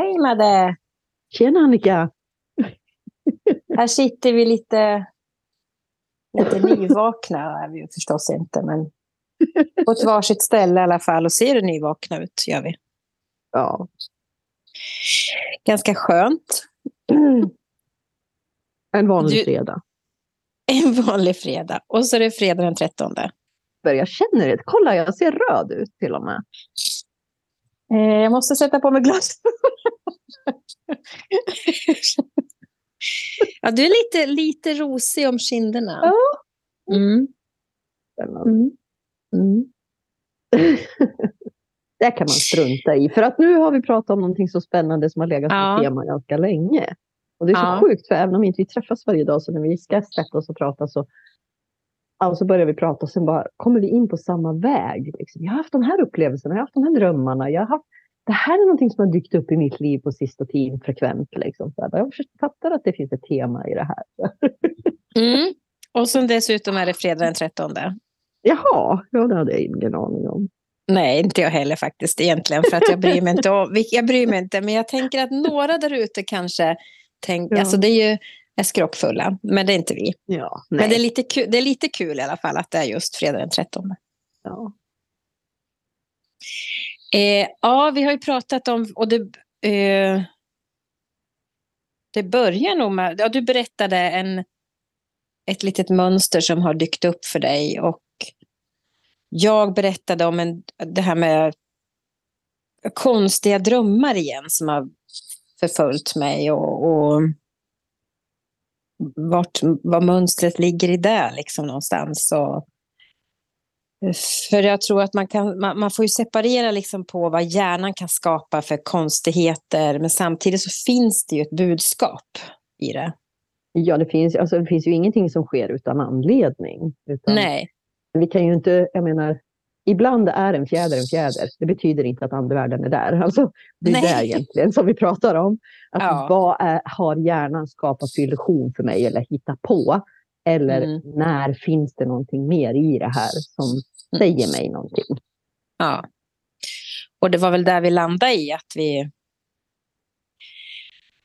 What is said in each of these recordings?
Hej Madde! Tjena Annika! Här sitter vi lite, lite nyvakna, är vi förstås inte, men på ett varsitt ställe i alla fall och ser nyvakna ut, gör vi. Ja. Ganska skönt. En vanlig Du- fredag. En vanlig fredag. Och så är det fredag den 13. Jag känner det. Kolla, jag ser röd ut till och med. Eh, jag måste sätta på mig glas. ja, du är lite, lite rosig om kinderna. Ja. Mm. Mm. Mm. det kan man strunta i. För att nu har vi pratat om någonting så spännande som har legat Ja. som tema ganska länge. Och det är så Ja. sjukt, för även om inte vi träffas varje dag, så när vi ska sätta oss och prata så, ja, så börjar vi prata och sen bara kommer vi in på samma väg. Liksom. Jag har haft de här upplevelserna, jag har haft de här drömmarna. Jag har haft, det här är någonting som har dykt upp i mitt liv på sista tiden frekvent. Liksom. Så jag fattar att det finns ett tema i det här. Mm. Och sen dessutom är det fredag den 13. Jaha, ja, det hade jag ingen aning om. Nej, inte jag heller faktiskt egentligen. För att jag bryr mig inte. Om, jag bryr mig inte men jag tänker att några där ute kanske tänker... Ja. Alltså det är ju är skrockfulla, men det är inte vi. Ja, Men det är, lite kul, det är lite kul i alla fall att det är just fredag den 13. ja. Eh, ja, vi har ju pratat om... Och det, eh, det börjar nog med... Ja, du berättade en, ett litet mönster som har dykt upp för dig. Och jag berättade om en, det här med konstiga drömmar igen som har förföljt mig. Och, och vart, vad mönstret ligger i det liksom någonstans. Och, för jag tror att man, kan, man, man får ju separera liksom på vad hjärnan kan skapa för konstigheter. Men samtidigt så finns det ju ett budskap i det. Ja, det finns, alltså, det finns ju ingenting som sker utan anledning. Utan Nej, Vi kan ju inte, jag menar, ibland är en fjäder en fjäder. Det betyder inte att andevärlden är där. Alltså, det är Nej. det egentligen som vi pratar om. Att Ja. Vad är, har hjärnan skapat för illusion för mig eller hittat på? Eller Mm. när finns det någonting mer i det här som säger mig någonting? ja. Och det var väl där vi landade i att vi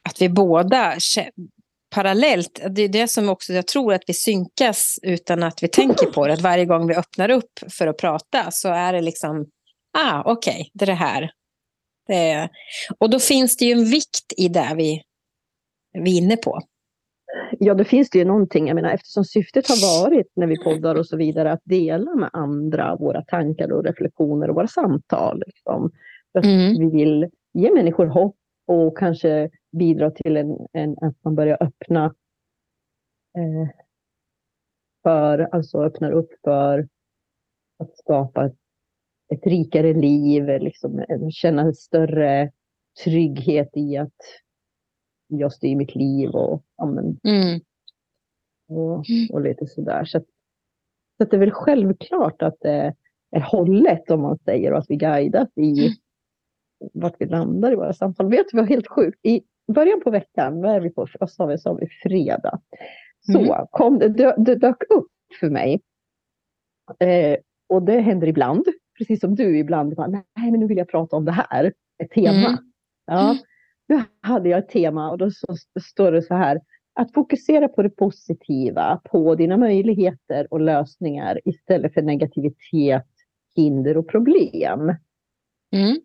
att vi båda parallellt, det är det som också jag tror att vi synkas utan att vi tänker på det. Att varje gång vi öppnar upp för att prata så är det liksom, ah okej, det är det här. Det är, och då finns det ju en vikt i det vi, vi är inne på. Ja, då finns det ju någonting. Jag menar, eftersom syftet har varit när vi poddar och så vidare att dela med andra våra tankar och reflektioner och våra samtal. Liksom. För Mm. Vi vill ge människor hopp och kanske bidra till en, en, att man börjar öppna eh, för, alltså öppnar upp för att skapa ett, ett rikare liv, liksom, eh, känna en större trygghet i att jag styr mitt liv och, ja, men, Mm. och, och lite sådär. Så, att, så att det är väl självklart att det är hållet om man säger och att vi guidas i vart vi landar i våra samtal. Vet du vad helt sjukt? I början på veckan, vad är vi på? Vad sa vi? Sa vi fredag? Så Mm. kom det, det, det dök upp för mig. Eh, och det händer ibland, precis som du ibland. Bara, Nej, men nu vill jag prata om det här. Ett tema. Mm. Ja, nu hade jag ett tema och då så, står det så här. Att fokusera på det positiva, på dina möjligheter och lösningar istället för negativitet, hinder och problem. Mm.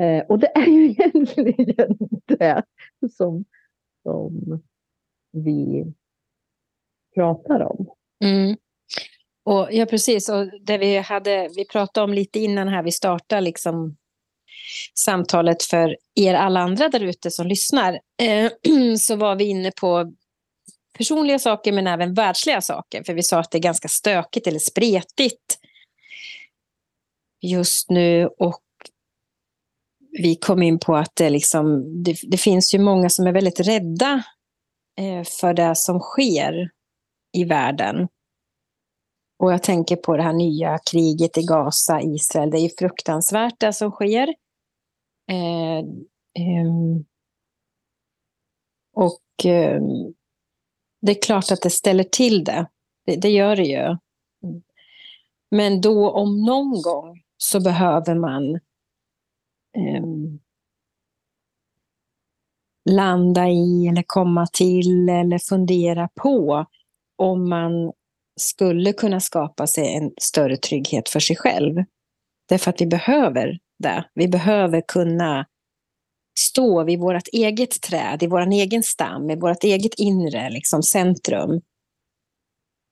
Eh, och det är ju egentligen det som, som vi pratar om. Mm. Och, ja, precis. Och det vi, hade, vi pratade om lite innan här vi startade liksom, samtalet för er alla andra där ute som lyssnar, eh, så var vi inne på personliga saker men även världsliga saker. För vi sa att det är ganska stökigt eller spretigt just nu. Och vi kom in på att det, liksom, det, det finns ju många som är väldigt rädda eh, för det som sker i världen. Och jag tänker på det här nya kriget i Gaza, Israel. Det är ju fruktansvärt det som sker. Eh, eh, och eh, det är klart att det ställer till det. Det, det gör det ju. Men då om någon gång så behöver man eh, landa i eller komma till eller fundera på om man skulle kunna skapa sig en större trygghet för sig själv. Därför att vi behöver det. Vi behöver kunna stå vid vårt eget träd, i vår egen stam, i vårt eget inre liksom, centrum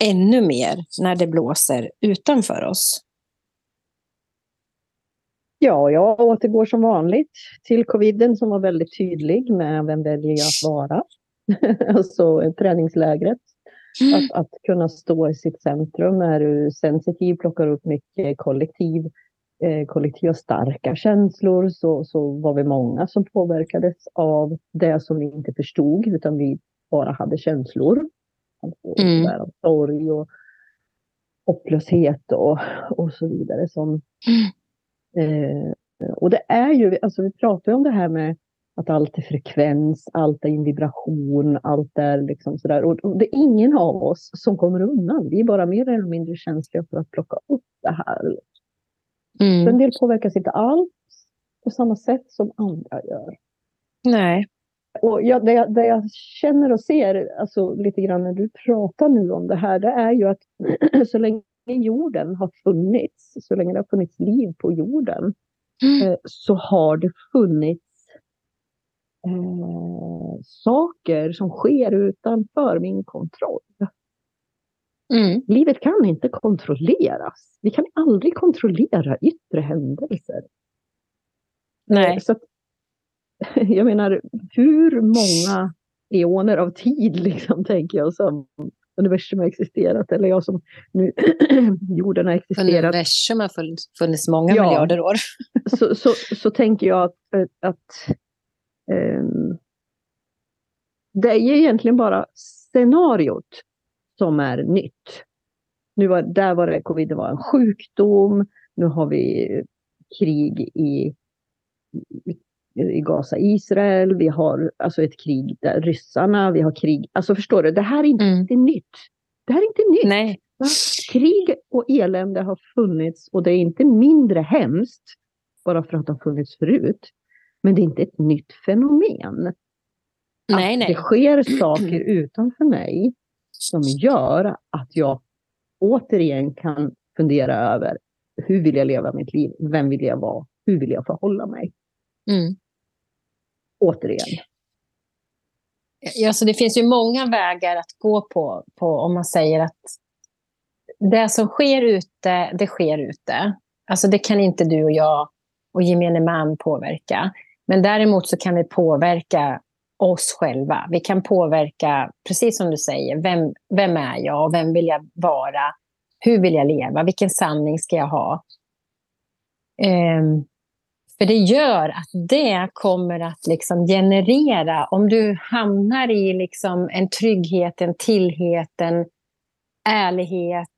ännu mer när det blåser utanför oss. Ja, jag återgår som vanligt till coviden som var väldigt tydlig med vem väljer jag att vara. alltså träningslägret. Mm. Att, att kunna stå i sitt centrum. Är du sensitiv, plockar upp mycket kollektiv, eh, kollektiva starka känslor så, så var vi många som påverkades av det som vi inte förstod utan vi bara hade känslor. Alltså, mm. sorg och hopplöshet och, och så vidare. Som, mm. Eh, och det är ju, alltså vi pratar om det här med att allt är frekvens, allt är en vibration, allt är liksom sådär. Och, det är ingen av oss som kommer undan. Vi är bara mer eller mindre känsliga för att plocka upp det här. Mm. En del påverkas inte alls på samma sätt som andra gör. Nej. Och jag, det, jag, det jag känner och ser, alltså lite grann när du pratar nu om det här, det är ju att så länge jorden har funnits, så länge det har funnits liv på jorden, mm. eh, så har det funnits eh, saker som sker utanför min kontroll. Mm. Livet kan inte kontrolleras. Vi kan aldrig kontrollera yttre händelser. Nej. Eh, så att, jag menar, hur många eoner av tid, liksom, tänker jag, som universum har existerat, eller jag som nu jorden har existerat. Universum har funnits många ja, miljarder år. så, så, så tänker jag att, att um, det är egentligen bara scenariot som är nytt. Nu var, där var det covid, det var en sjukdom. Nu har vi krig i, i Gaza-Israel. Vi har alltså ett krig där ryssarna, vi har krig. Alltså förstår du, det här är inte mm. nytt. Det här är inte nytt. Nej. Krig och elände har funnits och det är inte mindre hemskt bara för att det har funnits förut. Men det är inte ett nytt fenomen. Nej, nej. Det sker saker utanför mig som gör att jag återigen kan fundera över hur vill jag leva mitt liv? Vem vill jag vara? Hur vill jag förhålla mig? Mm. Återigen. Ja, så det finns ju många vägar att gå på, på om man säger att det som sker ute, det sker ute. Alltså det kan inte du och jag och gemene man påverka. Men däremot så kan vi påverka oss själva. Vi kan påverka, precis som du säger, vem, vem är jag och vem vill jag vara? Hur vill jag leva? Vilken sanning ska jag ha? Um, för det gör att det kommer att liksom generera, om du hamnar i liksom en trygghet, en tillhet, en ärlighet,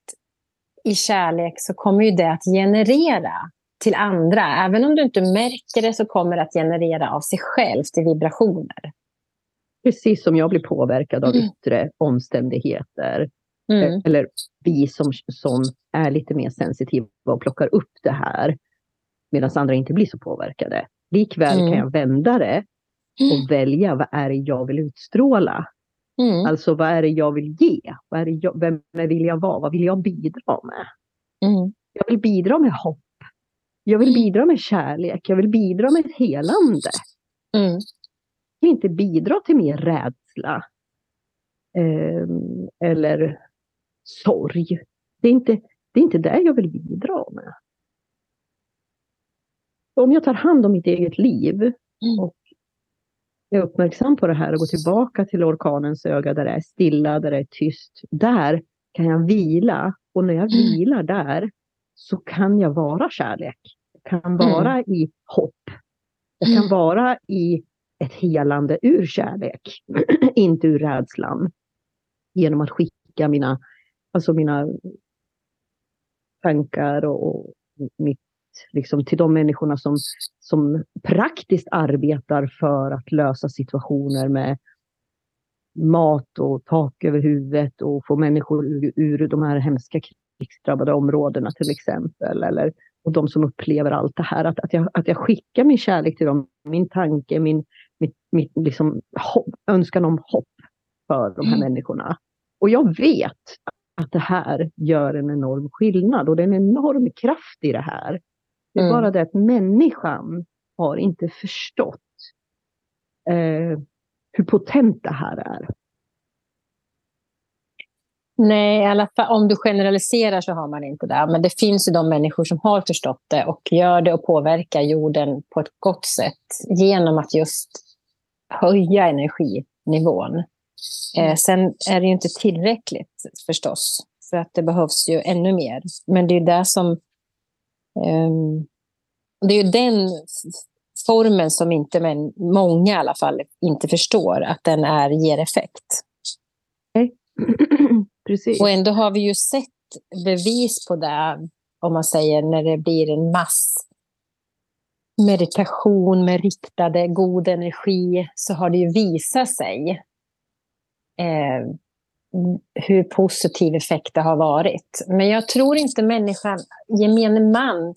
i kärlek, så kommer ju det att generera till andra. Även om du inte märker det så kommer det att generera av sig självt i vibrationer. Precis som jag blir påverkad av mm. yttre omständigheter. Mm. Eh, eller vi som, som är lite mer sensitiva och plockar upp det här. Medan andra inte blir så påverkade. Likväl mm. kan jag vända det och mm. välja vad är det jag vill utstråla. Mm. Alltså vad är det jag vill ge? Vad är jag, vem vill jag vara? Vad vill jag bidra med? Mm. Jag vill bidra med hopp. Jag vill bidra med kärlek. Jag vill bidra med ett helande. Mm inte bidra till mer rädsla. Eh, eller sorg. Det är, inte, det är inte det jag vill bidra med. Om jag tar hand om mitt eget liv mm. och är uppmärksam på det här och går tillbaka till orkanens öga där det är stilla, där det är tyst. Där kan jag vila och när jag mm. vilar där så kan jag vara kärlek. Jag kan vara mm. i hopp. Jag kan vara i ett helande ur kärlek, inte ur rädslan. Genom att skicka mina, alltså mina tankar och, och mitt, liksom, till de människorna som, som praktiskt arbetar för att lösa situationer med mat och tak över huvudet och få människor ur, ur de här hemska krigsdrabbade områdena till exempel. Eller, och de som upplever allt det här. Att, att, jag, att jag skickar min kärlek till dem, min tanke, min, mitt mitt liksom, hopp, önskan om hopp för de här mm. människorna. Och jag vet att det här gör en enorm skillnad och det är en enorm kraft i det här. Det är mm. bara det att människan har inte förstått eh, hur potent det här är. Nej, i alla fall, om du generaliserar så har man inte det. Men det finns ju de människor som har förstått det och gör det och påverkar jorden på ett gott sätt genom att just höja energinivån. Eh, sen är det ju inte tillräckligt förstås, för att det behövs ju ännu mer. Men det är det som... Eh, det är ju den formen som inte, men många i alla fall, inte förstår att den är, ger effekt. Nej. Precis. Och ändå har vi ju sett bevis på det, om man säger när det blir en mass meditation med riktade god energi, så har det ju visat sig eh, hur positiv effekt det har varit. Men jag tror inte människan, gemene man,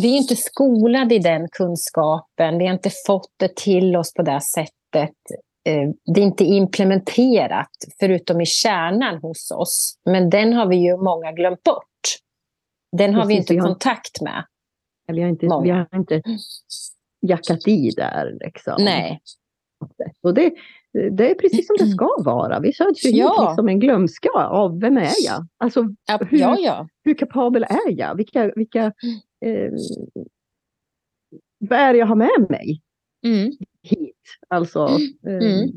vi är inte skolade i den kunskapen. Vi har inte fått det till oss på det sättet. Eh, det är inte implementerat, förutom i kärnan hos oss. Men den har vi ju många glömt bort. Den har Precis, vi inte vi har, kontakt med. Vi har inte, vi har inte jackat i där. Liksom. Nej. Och det, det är precis som det ska vara. Vi föds ju ja. hit liksom en glömska av vem är jag? Alltså, hur, ja, ja. hur kapabel är jag? Vilka, vilka, eh, vad är det jag har med mig? Mm. Hit. Alltså, mm. eh,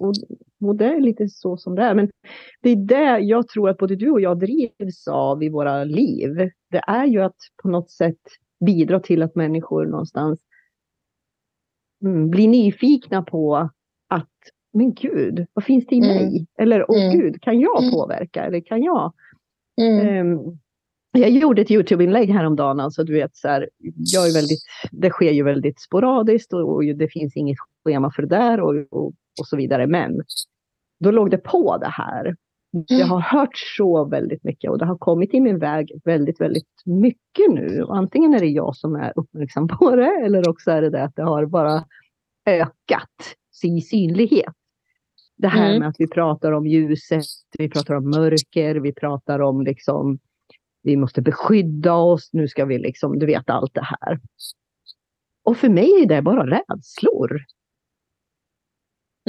och, och det är lite så som det är. Men det är det jag tror att både du och jag drivs av i våra liv. Det är ju att på något sätt bidra till att människor någonstans mm, blir nyfikna på att, men gud, vad finns det i mm. mig? Eller, åh mm. gud, kan jag mm. påverka? Eller kan jag? Um, jag gjorde ett Youtube-inlägg häromdagen, alltså du vet så här, jag är väldigt, det sker ju väldigt sporadiskt och, och det finns inget schema för det där och, och, och, så vidare. Men då låg det på det här. Jag mm. har hört så väldigt mycket och det har kommit i min väg väldigt, väldigt mycket nu. Och antingen är det jag som är uppmärksam på det eller också är det det att det har bara ökat sin synlighet. Det här mm. med att vi pratar om ljuset, vi pratar om mörker, vi pratar om liksom vi måste beskydda oss, nu ska vi liksom, du vet allt det här. Och för mig är det bara rädslor.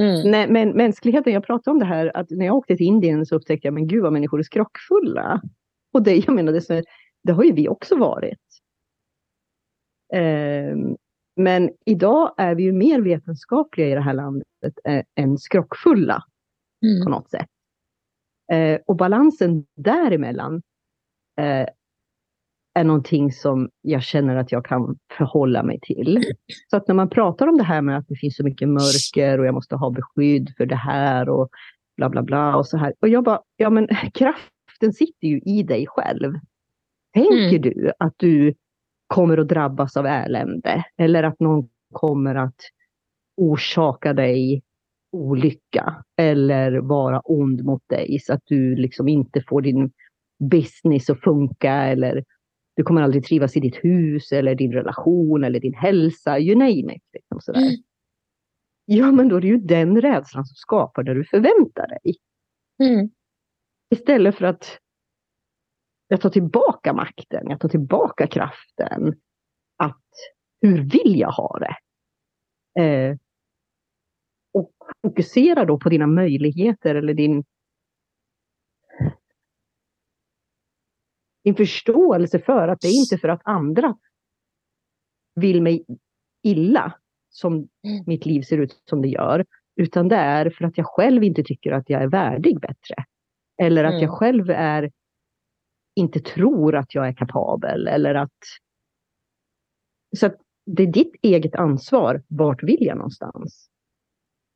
Mm. Nej, men mänskligheten, jag pratade om det här, att när jag åkte till Indien så upptäckte jag, men gud vad människor är skrockfulla. Och det, jag menar, det, det har ju vi också varit. Eh, men idag är vi ju mer vetenskapliga i det här landet än skrockfulla mm. på något sätt. Eh, och balansen däremellan eh, är någonting som jag känner att jag kan förhålla mig till. Så att när man pratar om det här med att det finns så mycket mörker och jag måste ha beskydd för det här och bla bla bla och så här. Och jag bara, ja men kraften sitter ju i dig själv. Tänker mm. du att du kommer att drabbas av elände eller att någon kommer att orsaka dig olycka eller vara ond mot dig så att du liksom inte får din business att funka eller du kommer aldrig trivas i ditt hus eller din relation eller din hälsa, you name it. Liksom sådär. Mm. Ja, men då är det ju den rädslan som skapar det du förväntar dig. Mm. Istället för att jag tar tillbaka makten, jag tar tillbaka kraften. Att hur vill jag ha det? Eh, och fokusera då på dina möjligheter eller din en förståelse för att det är inte för att andra vill mig illa som mm. mitt liv ser ut som det gör, utan det är för att jag själv inte tycker att jag är värdig bättre. Eller att mm. jag själv är, inte tror att jag är kapabel eller att... Så att det är ditt eget ansvar. Vart vill jag någonstans?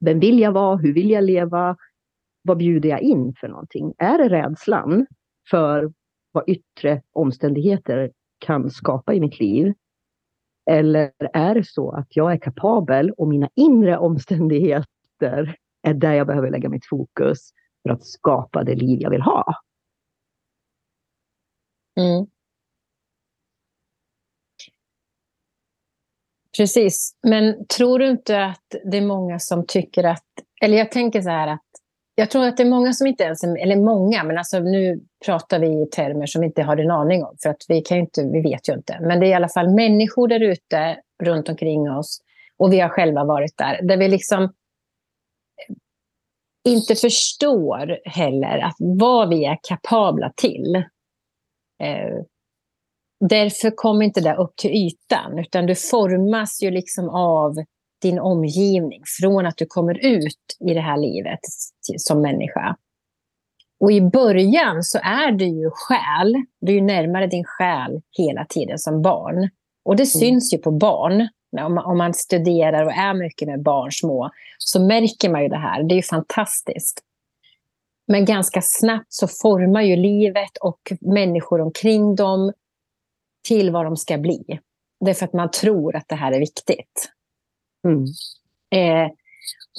Vem vill jag vara? Hur vill jag leva? Vad bjuder jag in för någonting? Är det rädslan för vad yttre omständigheter kan skapa i mitt liv? Eller är det så att jag är kapabel och mina inre omständigheter är där jag behöver lägga mitt fokus för att skapa det liv jag vill ha? Mm. Precis, men tror du inte att det är många som tycker att... Eller jag tänker så här att jag tror att det är många som inte ens... Eller många, men alltså nu pratar vi i termer som vi inte har en aning om. För att vi, kan inte, vi vet ju inte. Men det är i alla fall människor där ute runt omkring oss. Och vi har själva varit där. Där vi liksom inte förstår heller att vad vi är kapabla till. Eh, därför kommer inte det upp till ytan, utan du formas ju liksom av din omgivning från att du kommer ut i det här livet som människa. Och i början så är du ju själ, du är närmare din själ hela tiden som barn. Och det mm. syns ju på barn. Om man studerar och är mycket med barn små så märker man ju det här. Det är ju fantastiskt. Men ganska snabbt så formar ju livet och människor omkring dem till vad de ska bli. Det är för att man tror att det här är viktigt. Mm. Eh,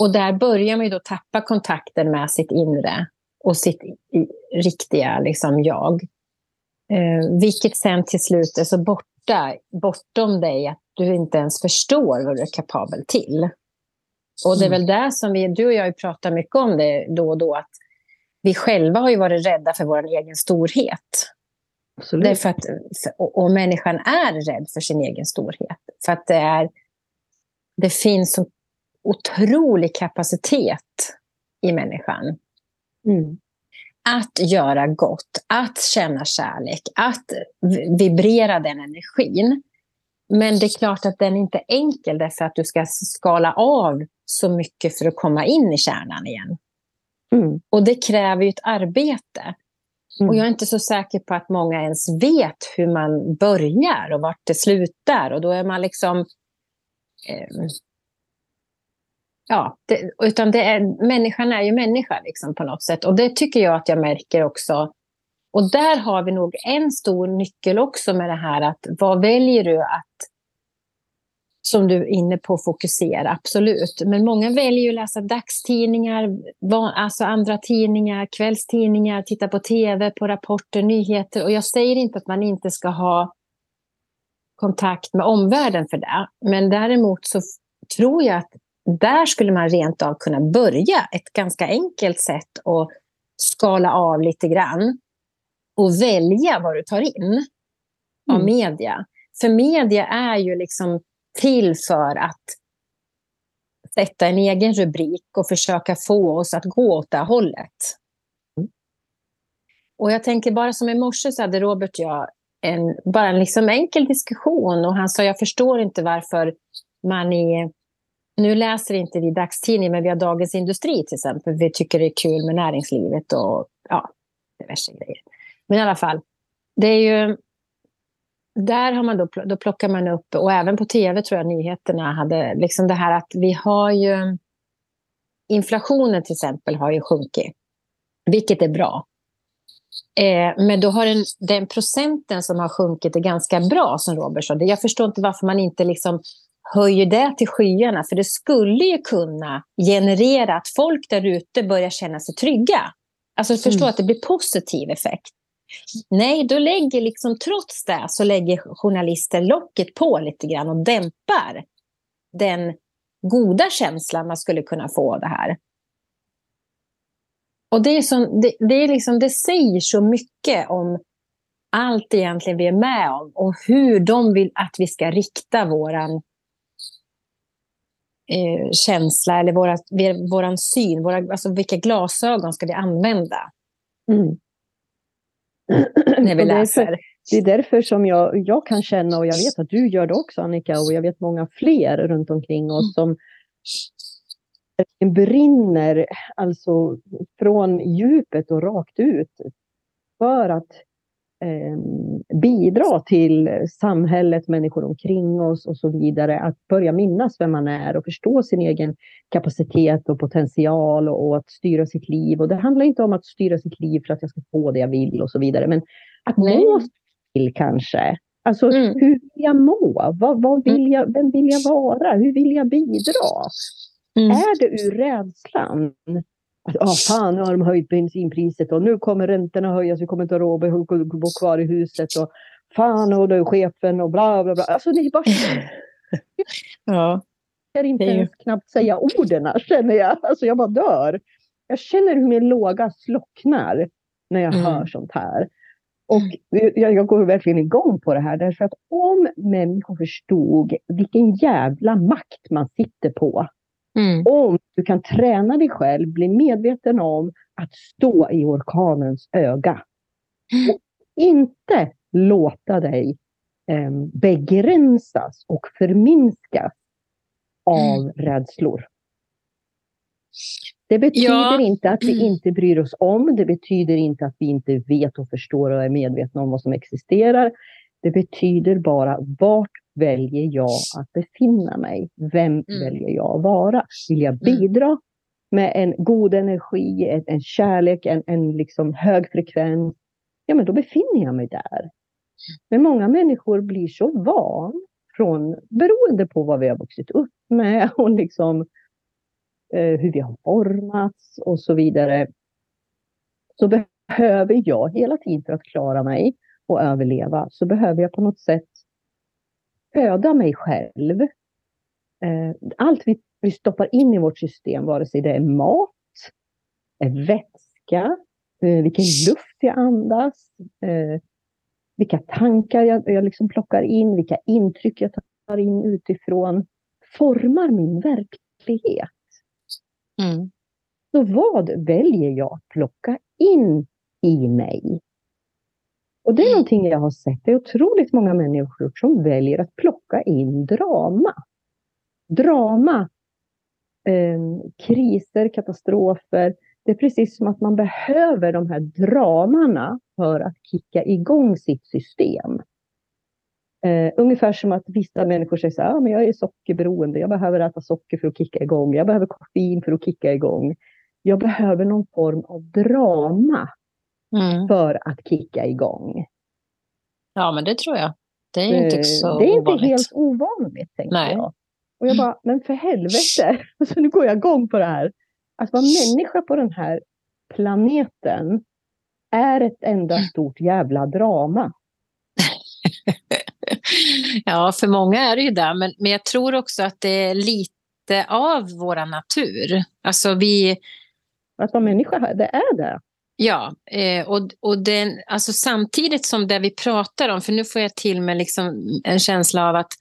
och där börjar man ju då tappa kontakten med sitt inre och sitt riktiga liksom, jag. Eh, vilket sen till slut är så borta, bortom dig att du inte ens förstår vad du är kapabel till. Och det är mm. väl där som vi, du och jag pratar mycket om det då och då, att vi själva har ju varit rädda för vår egen storhet. Absolut. Därför att, och, och människan är rädd för sin egen storhet. För att det, är, det finns så otrolig kapacitet i människan. Mm. Att göra gott, att känna kärlek, att vibrera den energin. Men det är klart att den inte är enkel därför att du ska skala av så mycket för att komma in i kärnan igen. Mm. Och det kräver ju ett arbete. Mm. Och jag är inte så säker på att många ens vet hur man börjar och vart det slutar. Och då är man liksom... Eh, ja, det, utan det är, människan är ju människa liksom på något sätt. Och det tycker jag att jag märker också. Och där har vi nog en stor nyckel också med det här att vad väljer du att som du är inne på, fokusera, absolut. Men många väljer att läsa dagstidningar, alltså andra tidningar, kvällstidningar, titta på tv, på rapporter, nyheter. Och jag säger inte att man inte ska ha kontakt med omvärlden för det. Men däremot så tror jag att där skulle man rent av kunna börja ett ganska enkelt sätt att skala av lite grann och välja vad du tar in av mm. media. För media är ju liksom till för att sätta en egen rubrik och försöka få oss att gå åt det hållet. Mm. Och jag tänker bara som i morse så hade Robert och jag en, bara en liksom enkel diskussion och han sa jag förstår inte varför man i nu läser inte vi dagstidning, men vi har Dagens Industri till exempel. Vi tycker det är kul med näringslivet och ja, diverse grejer. Men i alla fall, det är ju där har man då, då plockar man upp, och även på tv tror jag nyheterna hade, liksom det här att vi har ju... Inflationen till exempel har ju sjunkit, vilket är bra. Eh, men då har den, den procenten som har sjunkit är ganska bra, som Robert sa. Jag förstår inte varför man inte liksom höjer det till skyarna, för det skulle ju kunna generera att folk där ute börjar känna sig trygga. Alltså förstå mm. att det blir positiv effekt. Nej, då lägger liksom, trots det så lägger journalister locket på lite grann och dämpar den goda känslan man skulle kunna få av det här. Och det, är så, det, det, är liksom, det säger så mycket om allt egentligen vi är med om och hur de vill att vi ska rikta våran eh, känsla eller våra, våran syn. Våra, alltså vilka glasögon ska vi använda? Mm. när vi läser. Det är därför som jag, jag kan känna, och jag vet att du gör det också Annika, och jag vet många fler runt omkring oss mm. som brinner alltså från djupet och rakt ut för att bidra till samhället, människor omkring oss och så vidare. Att börja minnas vem man är och förstå sin egen kapacitet och potential och, att styra sitt liv. Och det handlar inte om att styra sitt liv för att jag ska få det jag vill och så vidare, men att må till kanske. Alltså mm. hur vill jag må? Vad, vad vill mm. jag, vem vill jag vara? Hur vill jag bidra? Mm. Är det ur rädslan oh, fan, nu har de höjt bensinpriset och nu kommer räntorna höjas, vi kommer inte ha råd att bo kvar i huset och fan, och då chefen och bla bla bla. Alltså det är bara ja. Jag kan inte ju- ens knappt säga orden känner jag. Alltså jag bara dör. Jag känner hur min låga slocknar när jag Mm. hör sånt här. Och jag, jag går verkligen igång på det här därför att om människor förstod vilken jävla makt man sitter på. Mm. Om du kan träna dig själv, bli medveten om att stå i orkanens öga. Och inte låta dig eh, begränsas och förminskas av rädslor. Det betyder Ja. inte att vi inte bryr oss om. Det betyder inte att vi inte vet och förstår och är medvetna om vad som existerar. Det betyder bara vart väljer jag att befinna mig? Vem väljer jag att vara? Vill jag bidra med en god energi, en, en kärlek, en, en liksom hög frekvens? Ja, men då befinner jag mig där. Men många människor blir så van från, beroende på vad vi har vuxit upp med och liksom eh, hur vi har formats och så vidare. Så behöver jag hela tiden för att klara mig och överleva så behöver jag på något sätt föda mig själv. Eh, Allt vi, vi stoppar in i vårt system, vare sig det är mat, är vätska, eh, vilken luft jag andas, eh, vilka tankar jag, jag liksom plockar in, vilka intryck jag tar in utifrån, formar min verklighet. Mm. Så vad väljer jag att plocka in i mig? Och det är någonting jag har sett. Det är otroligt många människor som väljer att plocka in drama. Drama, eh, kriser, katastrofer. Det är precis som att man behöver de här dramarna för att kicka igång sitt system. Eh, ungefär som att vissa människor säger så här, ah, men jag är sockerberoende, jag behöver äta socker för att kicka igång, jag behöver koffein för att kicka igång. Jag behöver någon form av drama Mm. för att kicka igång. Ja, men det tror jag. Det är inte så det är inte ovanligt. helt ovanligt, tänker Nej. jag. Och jag bara, men för helvete, alltså, nu går jag igång på det här. Att vara människa på den här planeten är ett enda stort jävla drama. ja, för många är det ju det. Men, men jag tror också att det är lite av vår natur. Alltså vi... Att vara människa, det är det. Ja, eh, och, och den, alltså samtidigt som det vi pratar om, för nu får jag till mig liksom en känsla av att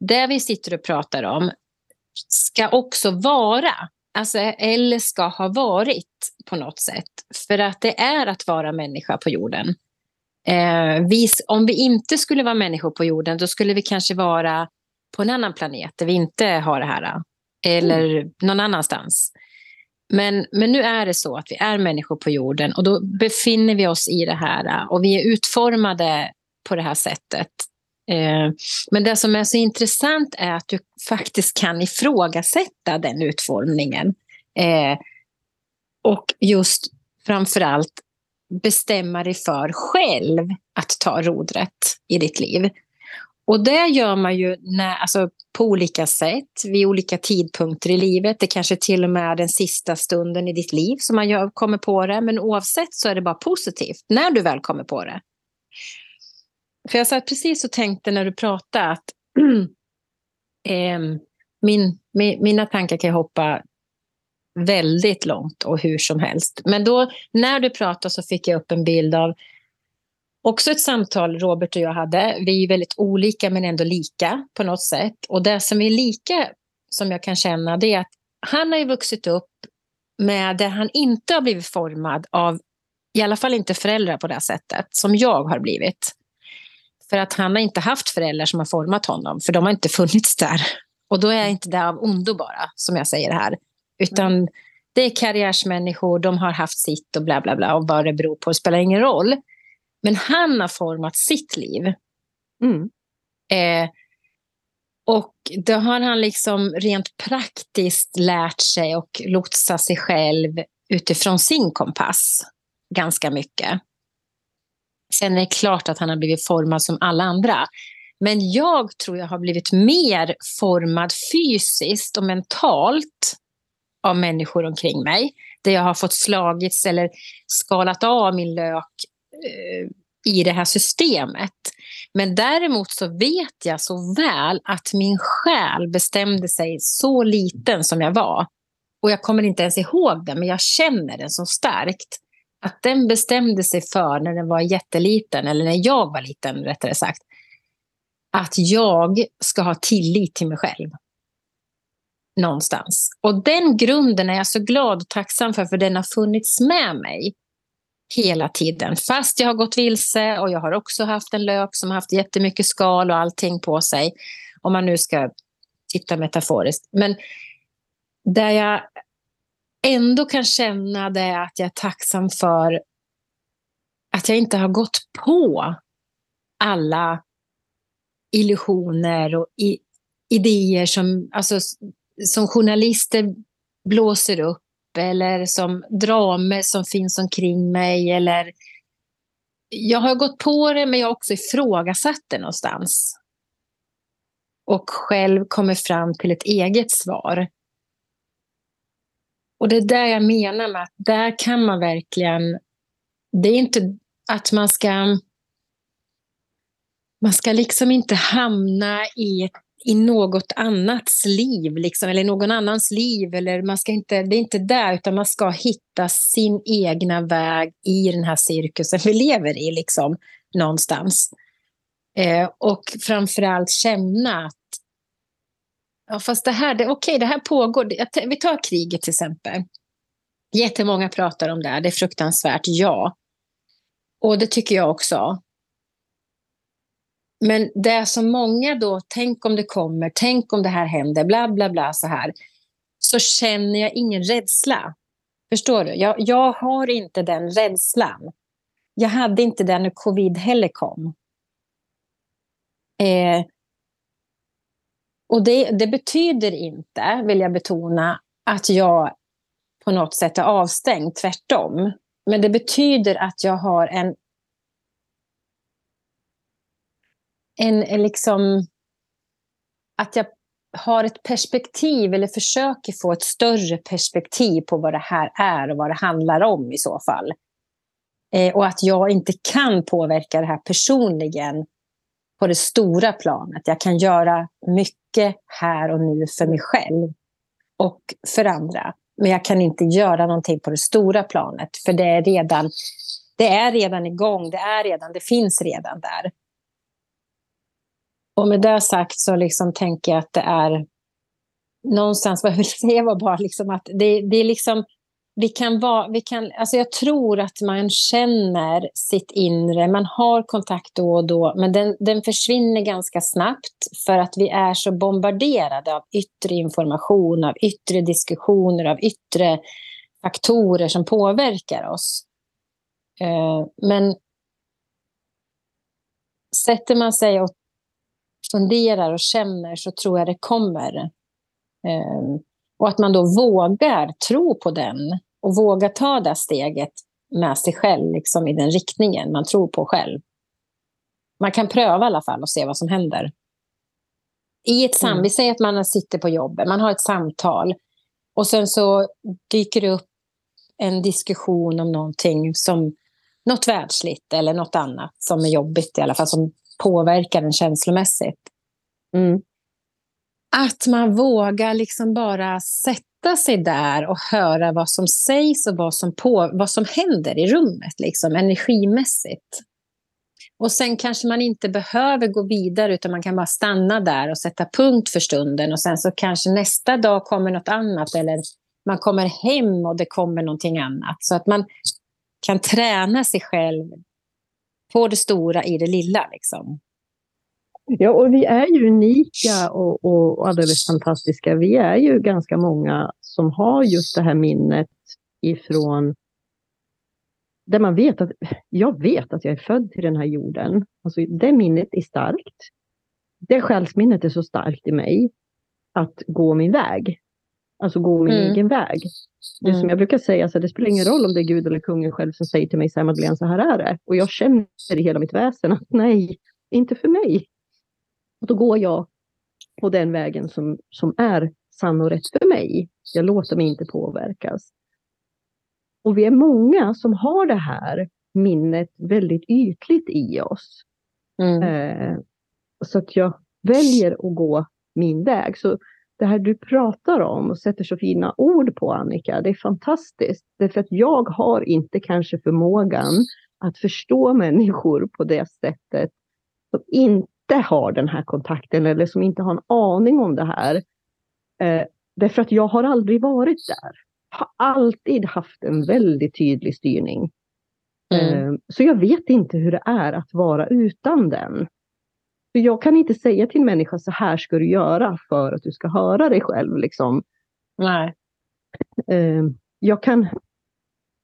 det vi sitter och pratar om ska också vara, alltså, eller ska ha varit på något sätt. För att det är att vara människa på jorden. Eh, vi, om vi inte skulle vara människor på jorden, då skulle vi kanske vara på en annan planet där vi inte har det här. Eller någon annanstans. Men, men nu är det så att vi är människor på jorden och då befinner vi oss i det här äh, och vi är utformade på det här sättet. Eh, men det som är så intressant är att du faktiskt kan ifrågasätta den utformningen. Eh, och just framför allt bestämma dig för själv att ta rodret i ditt liv. Och det gör man ju när, alltså, på olika sätt, vid olika tidpunkter i livet. Det kanske till och med är den sista stunden i ditt liv som man gör, kommer på det. Men oavsett så är det bara positivt när du väl kommer på det. För jag satt precis och tänkte när du pratade att eh, min, min, mina tankar kan hoppa väldigt långt och hur som helst. Men då när du pratade så fick jag upp en bild av också ett samtal Robert och jag hade. Vi är väldigt olika men ändå lika på något sätt. Och det som är lika som jag kan känna det är att han har ju vuxit upp med det han inte har blivit formad av, i alla fall inte föräldrar på det sättet, som jag har blivit. För att han har inte haft föräldrar som har format honom, för de har inte funnits där. Och då är inte det av ondo bara, som jag säger här. Utan det är karriärsmänniskor, de har haft sitt och bla bla bla. Och vad det beror på spelar ingen roll. Men han har format sitt liv. Mm. Eh, och då har han liksom rent praktiskt lärt sig och lotsa sig själv utifrån sin kompass ganska mycket. Sen är det klart att han har blivit formad som alla andra. Men jag tror jag har blivit mer formad fysiskt och mentalt av människor omkring mig. Där jag har fått slagits eller skalat av min lök Eh, i det här systemet. Men däremot så vet jag så väl att min själ bestämde sig så liten som jag var. Och jag kommer inte ens ihåg det, men jag känner den så starkt. Att den bestämde sig för när den var jätteliten, eller när jag var liten rättare sagt, att jag ska ha tillit till mig själv. Någonstans. Och den grunden är jag så glad och tacksam för, för den har funnits med mig hela tiden. Fast jag har gått vilse och jag har också haft en lök som har haft jättemycket skal och allting på sig. Om man nu ska titta metaforiskt. Men där jag ändå kan känna det att jag är tacksam för att jag inte har gått på alla illusioner och idéer som, alltså, som journalister blåser upp eller som dramer som finns omkring mig. Eller... Jag har gått på det, men jag har också ifrågasatt det någonstans. Och själv kommer fram till ett eget svar. Och det är där jag menar med att där kan man verkligen... Det är inte att man ska... Man ska liksom inte hamna i ett i något annats liv, liksom, eller någon annans liv. Eller man ska inte, det är inte där, utan man ska hitta sin egna väg i den här cirkusen vi lever i, liksom, någonstans. Eh, och framförallt känna att ja, fast det här, det, okej, det här pågår. Vi tar kriget till exempel. Jättemånga pratar om det, det är fruktansvärt, ja. Och det tycker jag också. Men det som många då, tänk om det kommer, tänk om det här händer, bla bla bla så här. Så känner jag ingen rädsla. Förstår du? Jag, jag har inte den rädslan. Jag hade inte den när covid heller kom. Eh, och det, det, betyder inte, vill jag betona, att jag på något sätt är avstängd, tvärtom. Men det betyder att jag har en en, en liksom, att jag har ett perspektiv eller försöker få ett större perspektiv på vad det här är och vad det handlar om i så fall. Eh, och att jag inte kan påverka det här personligen på det stora planet. Jag kan göra mycket här och nu för mig själv och för andra. Men jag kan inte göra någonting på det stora planet, för det är redan, det är redan igång, det, är redan, det finns redan där. Och med det sagt så liksom tänker jag att det är någonstans, vad jag vill säga var bara liksom att det, det är liksom, vi kan vara, vi kan, alltså jag tror att man känner sitt inre, man har kontakt då och då, men den, den försvinner ganska snabbt för att vi är så bombarderade av yttre information, av yttre diskussioner, av yttre faktorer som påverkar oss. Eh, men sätter man sig och funderar och känner så tror jag det kommer. Eh, och att man då vågar tro på den och vågar ta det steget med sig själv liksom i den riktningen man tror på själv. Man kan pröva i alla fall och se vad som händer. I ett sam mm. Vi säger att man sitter på jobbet, man har ett samtal och sen så dyker det upp en diskussion om någonting som något världsligt eller något annat som är jobbigt i alla fall, som påverkar en känslomässigt. Mm. Att man vågar liksom bara sätta sig där och höra vad som sägs och vad som, på, vad som händer i rummet, liksom, energimässigt. Och sen kanske man inte behöver gå vidare utan man kan bara stanna där och sätta punkt för stunden och sen så kanske nästa dag kommer något annat eller man kommer hem och det kommer någonting annat. Så att man kan träna sig själv på det stora i det lilla. Liksom. Ja, och vi är ju unika och, och, alldeles fantastiska. Vi är ju ganska många som har just det här minnet ifrån där man vet att jag vet att jag är född till den här jorden. Alltså, det minnet är starkt. Det själsminnet är så starkt i mig att gå min väg. Alltså gå min mm. egen väg. Det mm. som jag brukar säga, alltså, det spelar ingen roll om det är Gud eller kungen själv som säger till mig, så här, Madeleine, så här är det. Och jag känner i hela mitt väsen att nej, inte för mig. Och då går jag på den vägen som, som är sann och rätt för mig. Jag låter mig inte påverkas. Och vi är många som har det här minnet väldigt ytligt i oss. Mm. Eh, så att jag väljer att gå min väg. Så det här du pratar om och sätter så fina ord på Annika, det är fantastiskt. Därför att jag har inte kanske förmågan att förstå människor på det sättet som inte har den här kontakten eller som inte har en aning om det här. Eh, därför att jag har aldrig varit där. Jag har alltid haft en väldigt tydlig styrning. Mm. Eh, så jag vet inte hur det är att vara utan den. För jag kan inte säga till en människa så här ska du göra för att du ska höra dig själv. Liksom. Nej. Eh, jag kan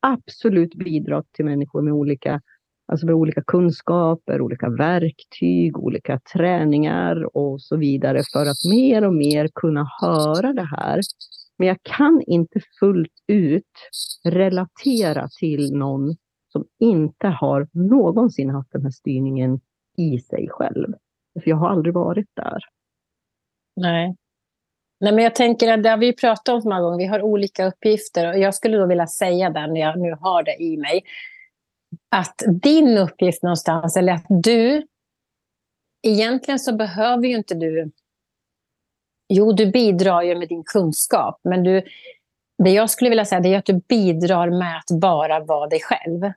absolut bidra till människor med olika, alltså med olika kunskaper, olika verktyg, olika träningar och så vidare för att mer och mer kunna höra det här. Men jag kan inte fullt ut relatera till någon som inte har någonsin haft den här styrningen i sig själv. För jag har aldrig varit där. Nej. Nej, men jag tänker att det har vi pratat om så många gånger, vi har olika uppgifter och jag skulle då vilja säga det när jag nu har det i mig. Att din uppgift någonstans, eller att du, egentligen så behöver ju inte du, jo du bidrar ju med din kunskap, men du, det jag skulle vilja säga är att du bidrar med att bara vara dig själv.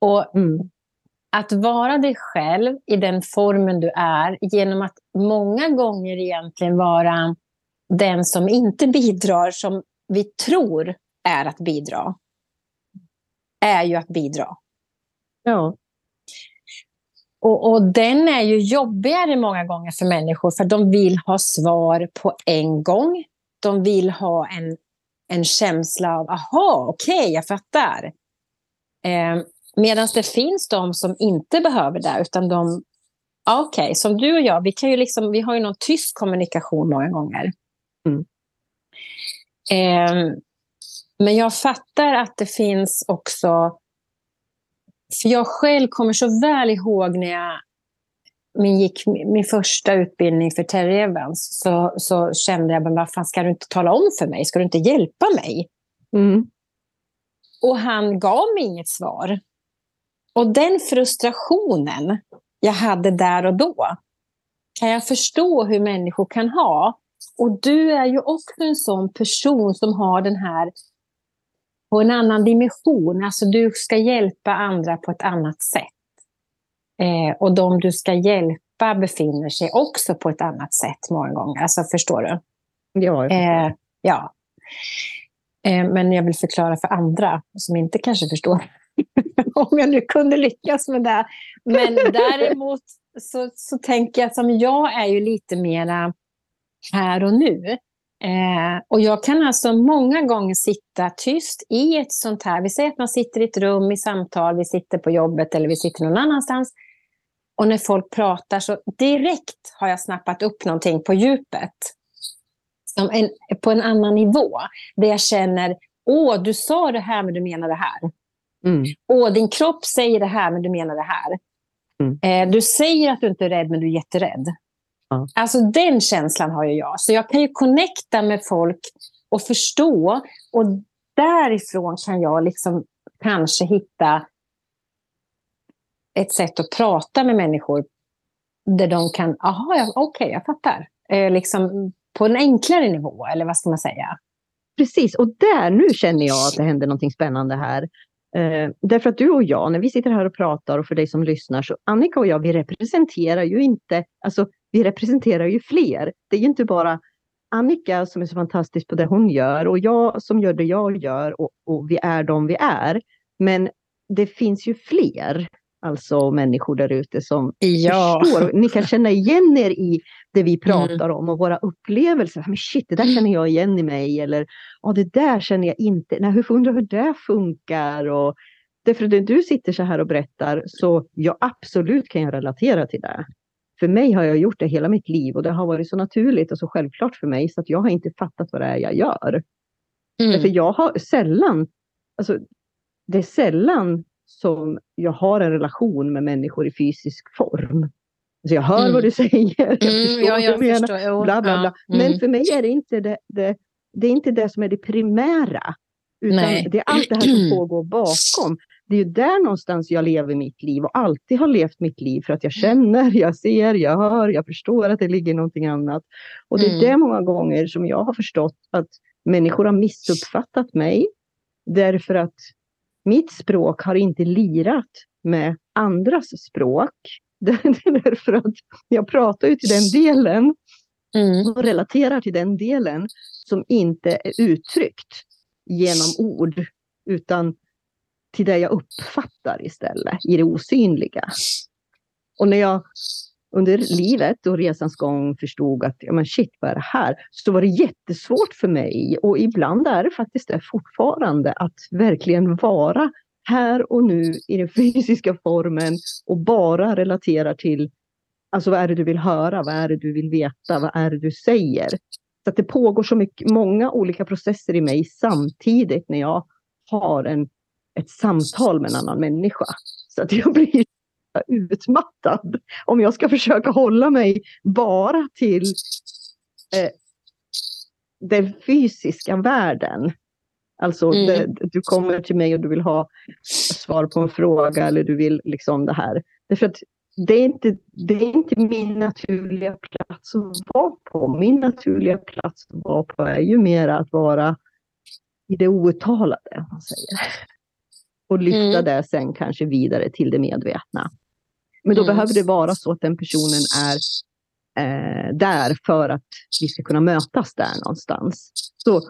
Och Mm. Att vara dig själv i den formen du är genom att många gånger egentligen vara den som inte bidrar som vi tror är att bidra. Är ju att bidra. Ja, Och, och den är ju jobbigare många gånger för människor för de vill ha svar på en gång. De vill ha en, en känsla av, aha, okej, jag fattar. Eh, Medan det finns de som inte behöver det, utan de, okej, som du och jag, vi, kan ju liksom, vi har ju någon tyst kommunikation många gånger. Mm. Eh, men jag fattar att det finns också, för jag själv kommer så väl ihåg när jag min, gick min första utbildning för Terry Evans, så, så kände jag, men vad fan ska du inte tala om för mig? Ska du inte hjälpa mig? mm. Och han gav mig inget svar. Och den frustrationen jag hade där och då kan jag förstå hur människor kan ha. Och du är ju också en sån person som har den här på en annan dimension. Alltså du ska hjälpa andra på ett annat sätt. Eh, och de du ska hjälpa befinner sig också på ett annat sätt många gånger. Alltså förstår du? ja. Eh, ja. Eh, men jag vill förklara för andra som inte kanske förstår. Om jag nu kunde lyckas med det. Men däremot så, så tänker jag som jag är ju lite mera här och nu. Eh, och jag kan alltså många gånger sitta tyst i ett sånt här, vi säger att man sitter i ett rum i samtal, vi sitter på jobbet eller vi sitter någon annanstans. Och när folk pratar så direkt har jag snappat upp någonting på djupet. Som en, på en annan nivå. Där jag känner, åh, du sa det här men du menar det här. Mm. Åh, din kropp säger det här men du menar det här. Mm. Eh, du säger att du inte är rädd men du är jätterädd. Ja. Alltså den känslan har ju jag. Så jag kan ju connecta med folk och förstå. Och därifrån kan jag liksom kanske hitta ett sätt att prata med människor där de kan, aha, ja, okej, jag fattar. Eh, liksom på en enklare nivå, eller vad ska man säga? Precis, och där nu känner jag att det händer någonting spännande här. Eh, därför att du och jag, när vi sitter här och pratar och för dig som lyssnar, så Annika och jag, vi representerar ju inte, alltså vi representerar ju fler. Det är ju inte bara Annika som är så fantastisk på det hon gör och jag som gör det jag gör och, och vi är de vi är. Men det finns ju fler, alltså människor där ute som förstår. Ni kan känna igen er i det vi pratar om och våra upplevelser. Men shit, det där känner jag igen i mig. Eller ja, det där känner jag inte. Nej, hur undrar hur det funkar. Och därför att när du sitter så här och berättar så ja, absolut kan jag relatera till det. För mig har jag gjort det hela mitt liv och det har varit så naturligt och så självklart för mig så att jag har inte fattat vad det är jag gör. Mm. Därför jag har sällan, alltså det är sällan som jag har en relation med människor i fysisk form. Så jag hör Mm. vad du säger, jag Mm, förstår ja, vad jag du menar, förstår. Bla bla bla. ja, Men mm. för mig är det inte det, det, det, är inte det som är det primära. Utan Nej. det är allt det här som pågår bakom. det är ju där någonstans jag lever mitt liv och alltid har levt mitt liv för att jag känner, jag ser, jag hör, jag förstår att det ligger någonting annat. Och det är mm. det många gånger som jag har förstått att människor har missuppfattat mig därför att mitt språk har inte lirat med andras språk. därför att jag pratar ju till den delen mm. och relaterar till den delen som inte är uttryckt genom ord, utan till det jag uppfattar istället, i det osynliga. Och när jag under livet och resans gång förstod att ja, men shit, vad är det här? Så var det jättesvårt för mig och ibland är det faktiskt det fortfarande att verkligen vara här och nu i den fysiska formen och bara relatera till alltså vad är det du vill höra, vad är det du vill veta, vad är det du säger? Så att det pågår så mycket, många olika processer i mig samtidigt när jag har en, ett samtal med en annan människa. Så att jag blir utmattad om jag ska försöka hålla mig bara till eh, den fysiska världen. Alltså mm. det, du kommer till mig och du vill ha svar på en fråga eller du vill liksom det här. Därför att det är, inte, det är inte min naturliga plats att vara på. Min naturliga plats att vara på är ju mer att vara i det outtalade. Man säger. Och lyfta mm. det sen kanske vidare till det medvetna. Men då mm. behöver det vara så att den personen är eh, där för att vi ska kunna mötas där någonstans. Så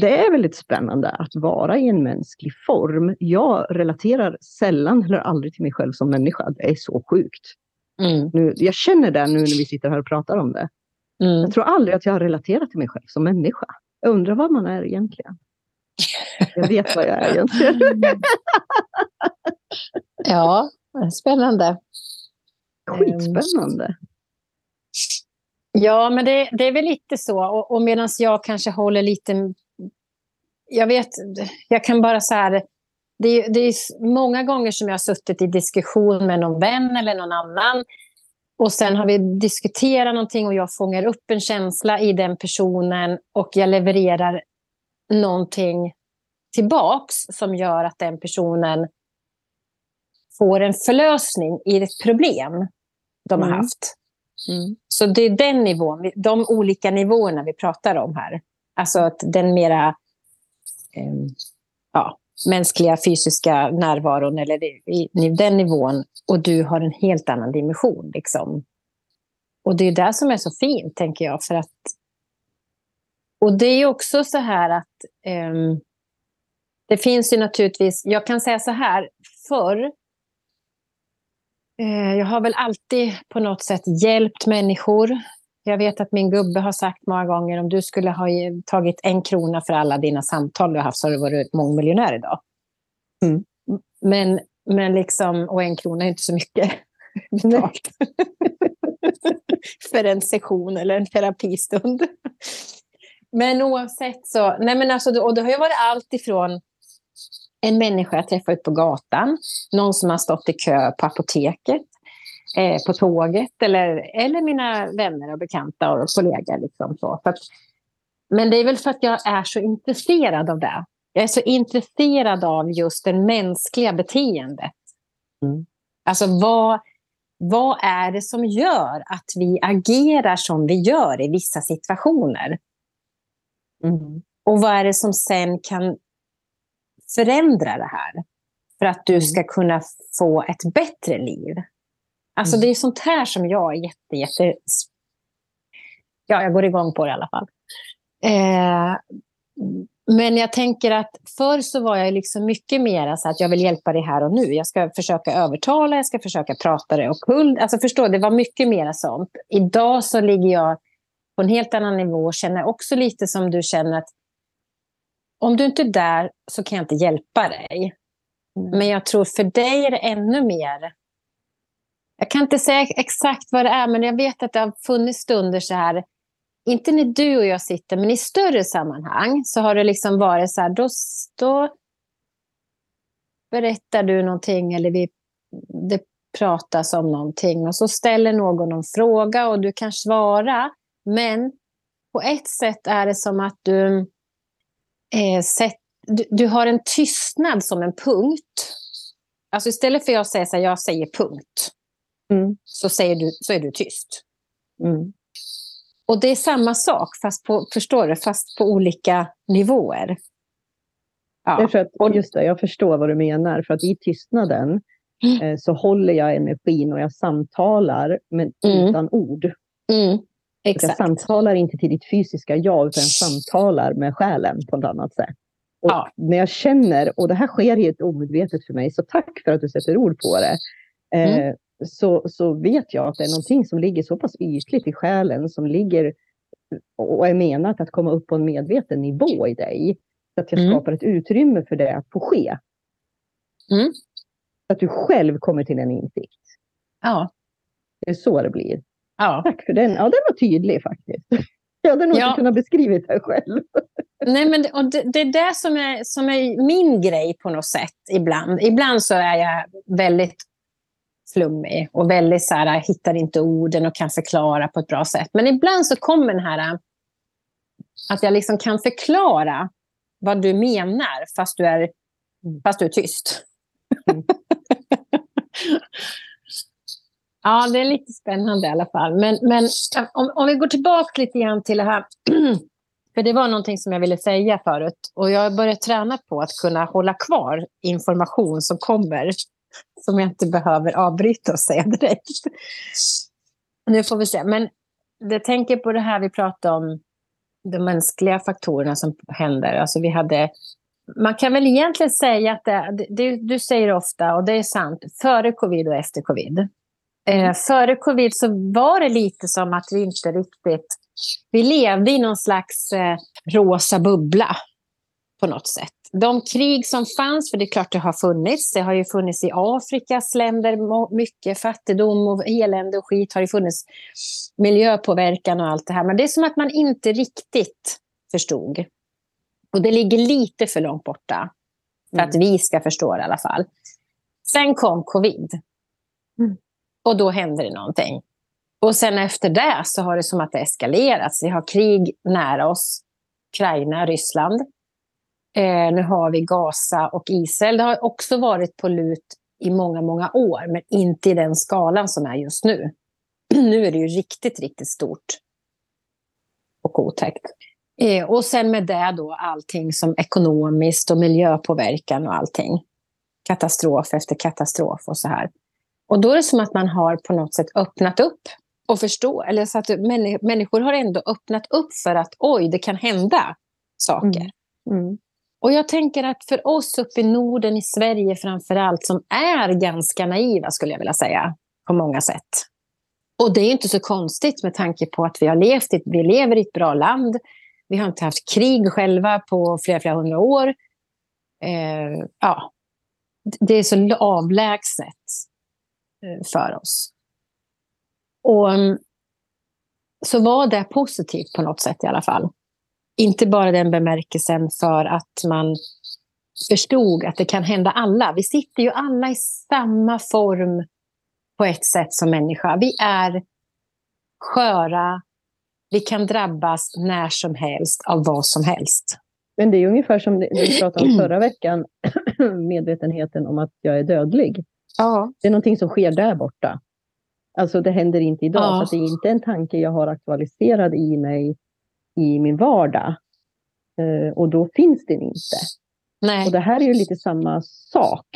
det är väldigt spännande att vara i en mänsklig form. Jag relaterar sällan eller aldrig till mig själv som människa. Det är så sjukt. Mm. Nu, jag känner det nu när vi sitter här och pratar om det. Mm. Jag tror aldrig att jag har relaterat till mig själv som människa. Jag undrar vad man är egentligen. Jag vet vad jag är egentligen. ja, spännande. Skitspännande. Ja, men det, det är väl lite så. Och, och medan jag kanske håller lite jag vet, jag kan bara så här, det, det är många gånger som jag har suttit i diskussion med någon vän eller någon annan. Och sen har vi diskuterat någonting och jag fångar upp en känsla i den personen och jag levererar någonting tillbaks som gör att den personen får en förlösning i ett problem de har mm. haft. Mm. Så det är den nivån, de olika nivåerna vi pratar om här. Alltså att den mera Ehm, ja, mänskliga fysiska närvaron eller i, den nivån och du har en helt annan dimension. Liksom. Och det är det som är så fint, tänker jag. för att Och det är också så här att um, det finns ju naturligtvis, jag kan säga så här, förr eh, jag har väl alltid på något sätt hjälpt människor jag vet att min gubbe har sagt många gånger om du skulle ha tagit en krona för alla dina samtal du har haft så har du varit mångmiljonär idag. Mm. Men, men liksom, och en krona är inte så mycket för en session eller en terapistund. Men oavsett så, nej men alltså, och det har ju varit allt ifrån en människa jag träffar ut på gatan, någon som har stått i kö på apoteket, eh, på tåget eller, eller mina vänner och bekanta och kollegor. Liksom så. Att, men det är väl för att jag är så intresserad av det. Jag är så intresserad av just det mänskliga beteendet. Mm. Alltså vad, vad är det som gör att vi agerar som vi gör i vissa situationer? Mm. Och vad är det som sen kan förändra det här? För att du mm. ska kunna få ett bättre liv. Alltså mm. det är sånt här som jag är jätte, jätte... Ja, jag går igång på det i alla fall. Eh, men jag tänker att förr så var jag liksom mycket mer så att jag vill hjälpa dig här och nu. Jag ska försöka övertala, jag ska försöka prata dig omkull. Alltså förstå, det var mycket mer sånt. Idag så ligger jag på en helt annan nivå och känner också lite som du känner att om du inte är där så kan jag inte hjälpa dig. Mm. Men jag tror för dig är det ännu mer jag kan inte säga exakt vad det är, men jag vet att det har funnits stunder så här, inte när du och jag sitter, men i större sammanhang så har det liksom varit så här, då, då berättar du någonting eller vi, det pratas om någonting och så ställer någon en fråga och du kan svara, men på ett sätt är det som att du, eh, sett, du, du har en tystnad som en punkt Alltså istället för att jag säger så här, jag säger punkt, Mm. så, säger du, så är du tyst. Mm. Och det är samma sak, fast på, förstår du, fast på olika nivåer. Ja. Därför att, just det, jag förstår vad du menar. För att i tystnaden Mm. eh, så håller jag energin och jag samtalar, men Mm. utan ord. Så Jag exakt. samtalar inte till ditt fysiska jag, utan jag samtalar med själen på ett annat sätt. Och Ja. När jag känner, och det här sker helt omedvetet för mig, så tack för att du sätter ord på det. Eh, Mm. så, så vet jag att det är någonting som ligger så pass ytligt i själen, som ligger och är menat att komma upp på en medveten nivå i dig. Så att jag Mm. skapar ett utrymme för det att få ske. Mm. Så att du själv kommer till en insikt. Ja. Det är så det blir. Ja. Tack för den. Ja, den var tydlig faktiskt. Jag hade nog Ja. inte kunnat beskriva det själv. Nej, men det, och det, det är det som är, som är min grej på något sätt ibland. Ibland så är jag väldigt flummig och väldigt så här, hittar inte orden och kan förklara på ett bra sätt. Men ibland så kommer den här att jag liksom kan förklara vad du menar fast du är, fast du är tyst. Mm. ja, det är lite spännande i alla fall. Men, men om, om vi går tillbaka lite grann till det här. För det var någonting som jag ville säga förut. Och jag har börjat träna på att kunna hålla kvar information som kommer. Som jag inte behöver avbryta och säga direkt. Nu får vi se. Men jag tänker på det här vi pratade om. De mänskliga faktorerna som händer. Alltså vi hade, man kan väl egentligen säga att det, det, du säger ofta, och det är sant, före covid och efter covid. Eh, före covid så var det lite som att vi inte riktigt... Vi levde i någon slags eh, rosa bubbla på något sätt. De krig som fanns, för det är klart det har funnits, det har ju funnits i Afrikas länder, mycket fattigdom och elände och skit har ju funnits, miljöpåverkan och allt det här. Men det är som att man inte riktigt förstod. Och det ligger lite för långt borta för att vi ska förstå det i alla fall. Sen kom covid. Mm. Och då hände det någonting. Och sen efter det så har det som att det eskalerats. Vi har krig nära oss. Ukraina, Ryssland. Eh, nu har vi Gaza och Israel. Det har också varit på lut i många, många år. Men inte i den skalan som är just nu. nu är det ju riktigt, riktigt stort. Och otäckt. Eh, och sen med det då allting som ekonomiskt och miljöpåverkan och allting. Katastrof efter katastrof och så här. Och då är det som att man har på något sätt öppnat upp och förstå, eller så att männi- människor har ändå öppnat upp för att oj, det kan hända saker. Mm. Och jag tänker att för oss uppe i Norden, i Sverige framför allt, som är ganska naiva skulle jag vilja säga, på många sätt. Och det är inte så konstigt med tanke på att vi har levt i, vi lever i ett bra land. Vi har inte haft krig själva på flera, flera hundra år. Eh, ja, det är så avlägset Eh, för oss. Och mm, så var det positivt på något sätt i alla fall. Inte bara den bemärkelsen för att man förstod att det kan hända alla. Vi sitter ju alla i samma form på ett sätt som människa. Vi är sköra. Vi kan drabbas när som helst av vad som helst. Men det är ungefär som vi pratade om förra veckan, medvetenheten om att jag är dödlig. Ja. Det är någonting som sker där borta. Alltså det händer inte idag, Ja. så att det är inte en tanke jag har aktualiserad i mig i min vardag. Eh, och då finns den inte. Nej. Och det här är ju lite samma sak.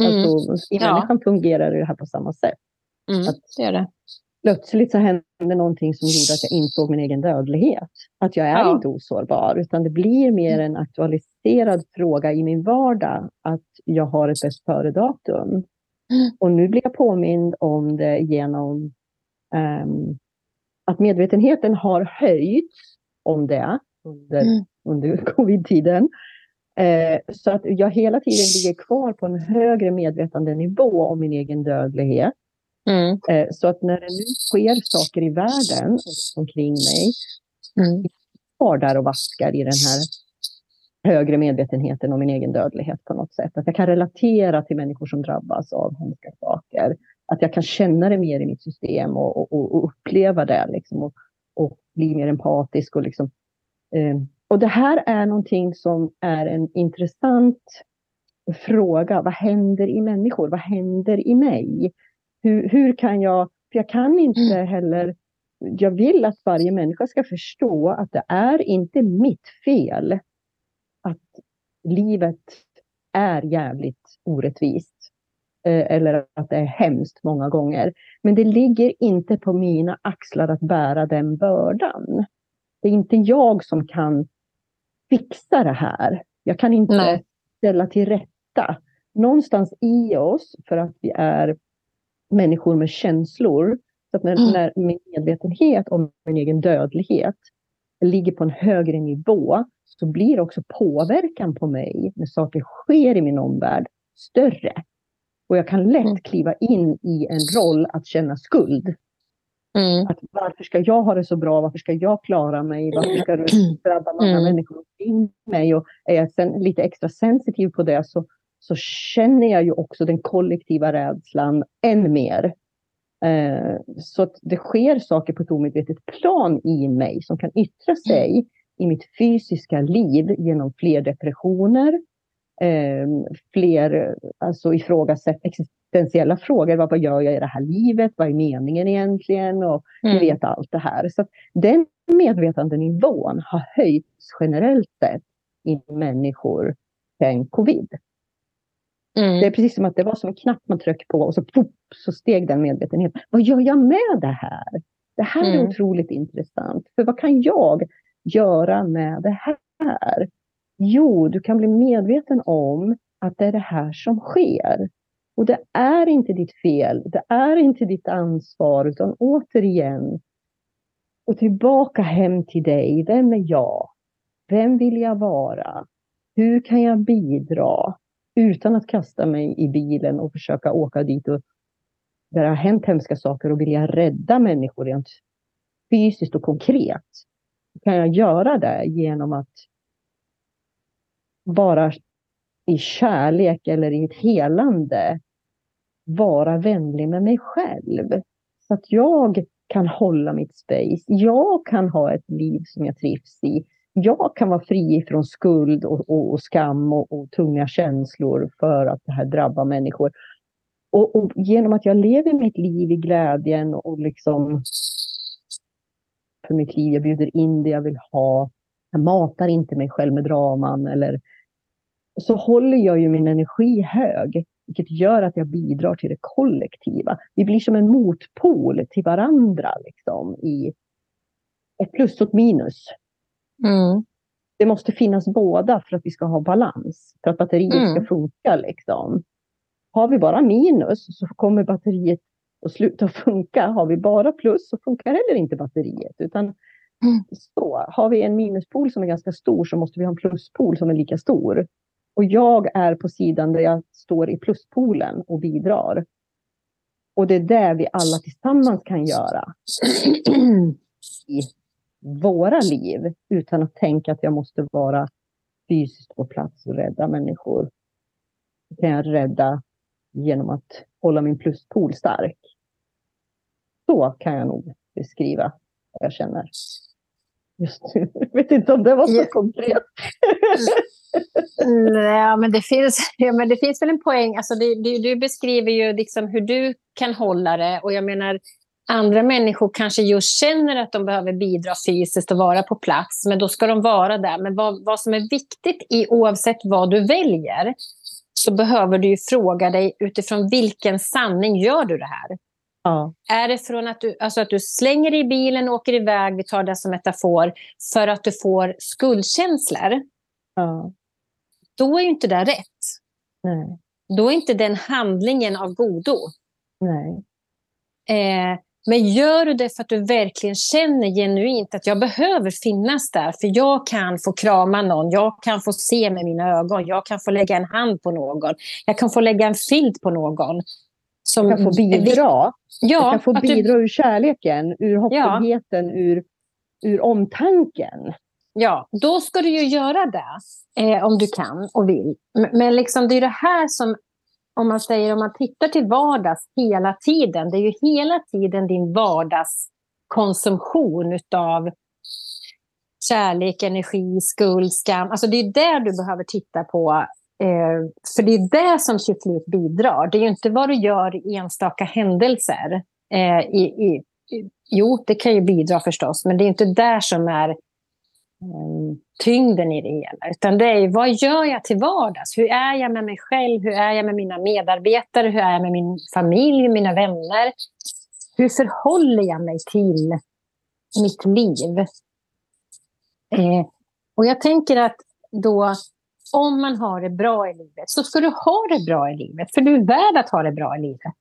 Mm. Alltså, I Ja. människan fungerar det här på samma sätt. Mm. Det gör det. Plötsligt så hände någonting som gjorde att jag insåg min egen dödlighet. Att jag är Ja. inte osårbar, utan det blir mer en aktualiserad fråga i min vardag att jag har ett bäst före-datum. Och nu blir jag påmind om det genom ehm, att medvetenheten har höjts om det under, Mm. under covid-tiden. Eh, så att jag hela tiden ligger kvar på en högre medvetandenivå om min egen dödlighet. Mm. Eh, Så att när det nu sker saker i världen och omkring mig, Mm. kvar där och vaskar i den här högre medvetenheten om min egen dödlighet på något sätt. Att jag kan relatera till människor som drabbas av hemska saker. Att jag kan känna det mer i mitt system och, och, och- uppleva det liksom och, och bli mer empatisk. Och, liksom, eh, och det här är någonting som är en intressant fråga, vad händer i människor? Vad händer i mig? Hur, hur kan jag, för jag kan inte mm. heller, jag vill att varje människa ska förstå att det är inte mitt fel att livet är jävligt orättvist. Eh, eller att det är hemskt många gånger. Men det ligger inte på mina axlar att bära den bördan. Det är inte jag som kan fixa det här. Jag kan inte Nej. ställa till rätta. Någonstans i oss, för att vi är människor med känslor, så att när, mm. när min medvetenhet om min egen dödlighet ligger på en högre nivå, så blir också påverkan på mig när saker sker i min omvärld större. Och jag kan lätt mm. kliva in i en roll att känna skuld. Mm. Att varför ska jag ha det så bra? Varför ska jag klara mig? Varför ska det drabba många mm. människor omkring mig? Och är jag sen lite extra sensitiv på det så, så känner jag ju också den kollektiva rädslan än mer. Eh, så att det sker saker på ett omedvetet plan i mig som kan yttra sig mm. I mitt fysiska liv genom fler depressioner, eh, fler alltså ifrågasätt existentiella frågor. Vad, vad gör jag i det här livet? Vad är meningen egentligen? Och mm. vet allt det här. Så den medvetandenivån har höjts generellt sett i människor sen covid. Mm. Det är precis som att det var som en knapp man tryckte på och så, pop, så steg den medvetenheten. Vad gör jag med det här? Det här är mm. otroligt intressant. För vad kan jag göra med det här? Jo, du kan bli medveten om att det är det här som sker. Och det är inte ditt fel, det är inte ditt ansvar, utan återigen, och tillbaka hem till dig. Vem är jag? Vem vill jag vara? Hur kan jag bidra? Utan att kasta mig i bilen och försöka åka dit och där det har hänt hemska saker och vilja rädda människor rent fysiskt och konkret. Kan jag göra det genom att bara i kärlek eller i ett helande vara vänlig med mig själv. Så att jag kan hålla mitt space. Jag kan ha ett liv som jag trivs i. Jag kan vara fri från skuld och, och, och skam och, och, tunga känslor för att det här drabbar människor. Och, och, genom att jag lever mitt liv i glädjen och liksom för mitt liv, jag bjuder in det jag vill ha. Jag matar inte mig själv med draman eller så håller jag ju min energi hög, vilket gör att jag bidrar till det kollektiva. Vi blir som en motpol till varandra liksom, i ett plus och ett minus. Mm. Det måste finnas båda för att vi ska ha balans, för att batteriet mm. ska funka. Liksom. Har vi bara minus så kommer batteriet att sluta funka. Har vi bara plus så funkar heller inte batteriet. Utan mm. så, har vi en minuspol som är ganska stor så måste vi ha en pluspol som är lika stor. Och jag är på sidan där jag står i pluspolen och bidrar. Och det är det vi alla tillsammans kan göra i våra liv utan att tänka att jag måste vara fysiskt på plats och rädda människor. Det kan jag rädda genom att hålla min pluspol stark. Så kan jag nog beskriva vad jag känner. Just nu. Jag vet inte om det var så konkret. Nej, men det finns, ja, men det finns väl en poäng. Alltså, du, du, du beskriver ju liksom hur du kan hålla det. Och jag menar, andra människor kanske just känner att de behöver bidra fysiskt och vara på plats. Men då ska de vara där. Men vad, vad som är viktigt i oavsett vad du väljer så behöver du fråga dig utifrån vilken sanning gör du det här? Ja. Är det från att du, alltså att du slänger i bilen och åker iväg, vi tar det som metafor, för att du får skuldkänslor? Ja. Då är ju inte det rätt. Nej. Då är inte den handlingen av godo. Nej. Eh, men gör du det för att du verkligen känner genuint att jag behöver finnas där, för jag kan få krama någon, jag kan få se med mina ögon, jag kan få lägga en hand på någon, jag kan få lägga en filt på någon. Som kan få bidra. Ja, kan få bidra du... ur kärleken, ur hoppfullheten, ja. ur, ur omtanken. Ja, då ska du ju göra det eh, om du kan och vill. Men, men liksom, det är det här som, om man säger om man tittar till vardags hela tiden, det är ju hela tiden din vardagskonsumtion av kärlek, energi, skuld, skam. Alltså det är där du behöver titta på Eh, för det är det som till slut bidrar. Det är ju inte vad du gör i enstaka händelser. Eh, i, i, jo, det kan ju bidra förstås, men det är inte där som är eh, tyngden i det hela. Utan det är vad gör jag till vardags? Hur är jag med mig själv? Hur är jag med mina medarbetare? Hur är jag med min familj, mina vänner? Hur förhåller jag mig till mitt liv? Eh, och jag tänker att då om man har det bra i livet så ska du ha det bra i livet. För du är värd att ha det bra i livet.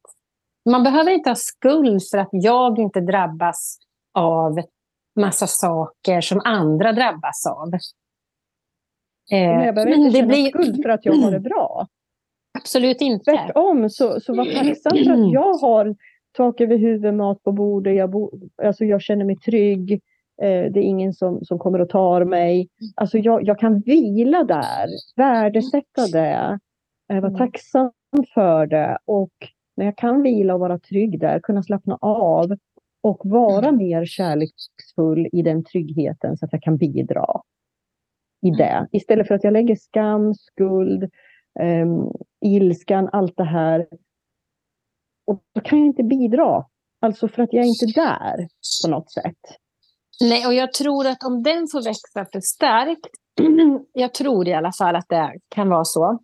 Man behöver inte ha skuld för att jag inte drabbas av massa saker som andra drabbas av. Eh, jag behöver inte känna blir... skuld för att jag har det bra. Absolut inte. Tvärtom, så, så var tacksam för att jag har tak över huvudet, mat på bordet, jag, bo, alltså jag känner mig trygg. Eh, det är ingen som, som kommer och tar mig. Alltså jag, jag kan vila där, värdesätta det, vara mm. tacksam för det och när jag kan vila och vara trygg där, kunna slappna av och vara mm. mer kärleksfull i den tryggheten så att jag kan bidra i det. Mm. Istället för att jag lägger skam, skuld, um, ilskan, allt det här. Och då kan jag inte bidra. Alltså för att jag är inte där på något sätt. Nej, och jag tror att om den får växa för starkt, jag tror i alla fall att det kan vara så.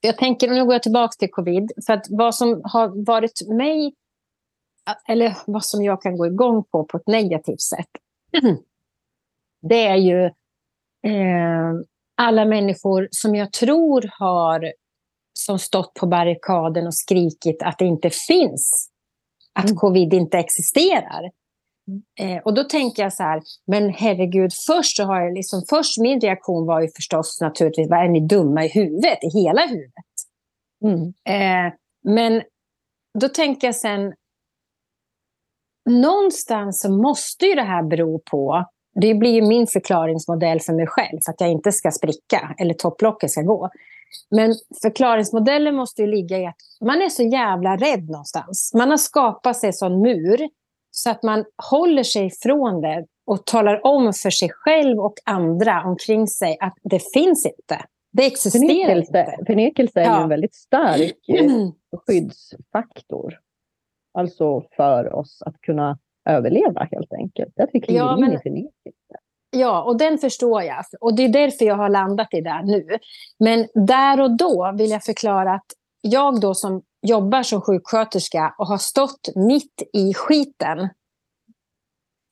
Jag tänker, nu går jag tillbaka till covid, för att vad som har varit mig, eller vad som jag kan gå igång på på ett negativt sätt, det är ju eh, alla människor som jag tror har som stått på barrikaden och skrikit att det inte finns, att mm. covid inte existerar. Eh, och då tänker jag så här, men herregud, först så har jag liksom, först min reaktion var ju förstås naturligtvis, vad är ni dumma i huvudet, i hela huvudet? Mm. Eh, men då tänker jag sen, någonstans så måste ju det här bero på, det blir ju min förklaringsmodell för mig själv, för att jag inte ska spricka eller topplocket ska gå. Men förklaringsmodellen måste ju ligga i att man är så jävla rädd någonstans. Man har skapat sig en sån mur så att man håller sig ifrån det och talar om för sig själv och andra omkring sig att det finns inte. Det existerar förnekelse, inte. Förnekelse är ja. en väldigt stark mm. skyddsfaktor. Alltså för oss att kunna överleva helt enkelt. Att vi kliver ja, in i förnekelse. Ja, och den förstår jag. Och det är därför jag har landat i det nu. Men där och då vill jag förklara att jag då som jobbar som sjuksköterska och har stått mitt i skiten.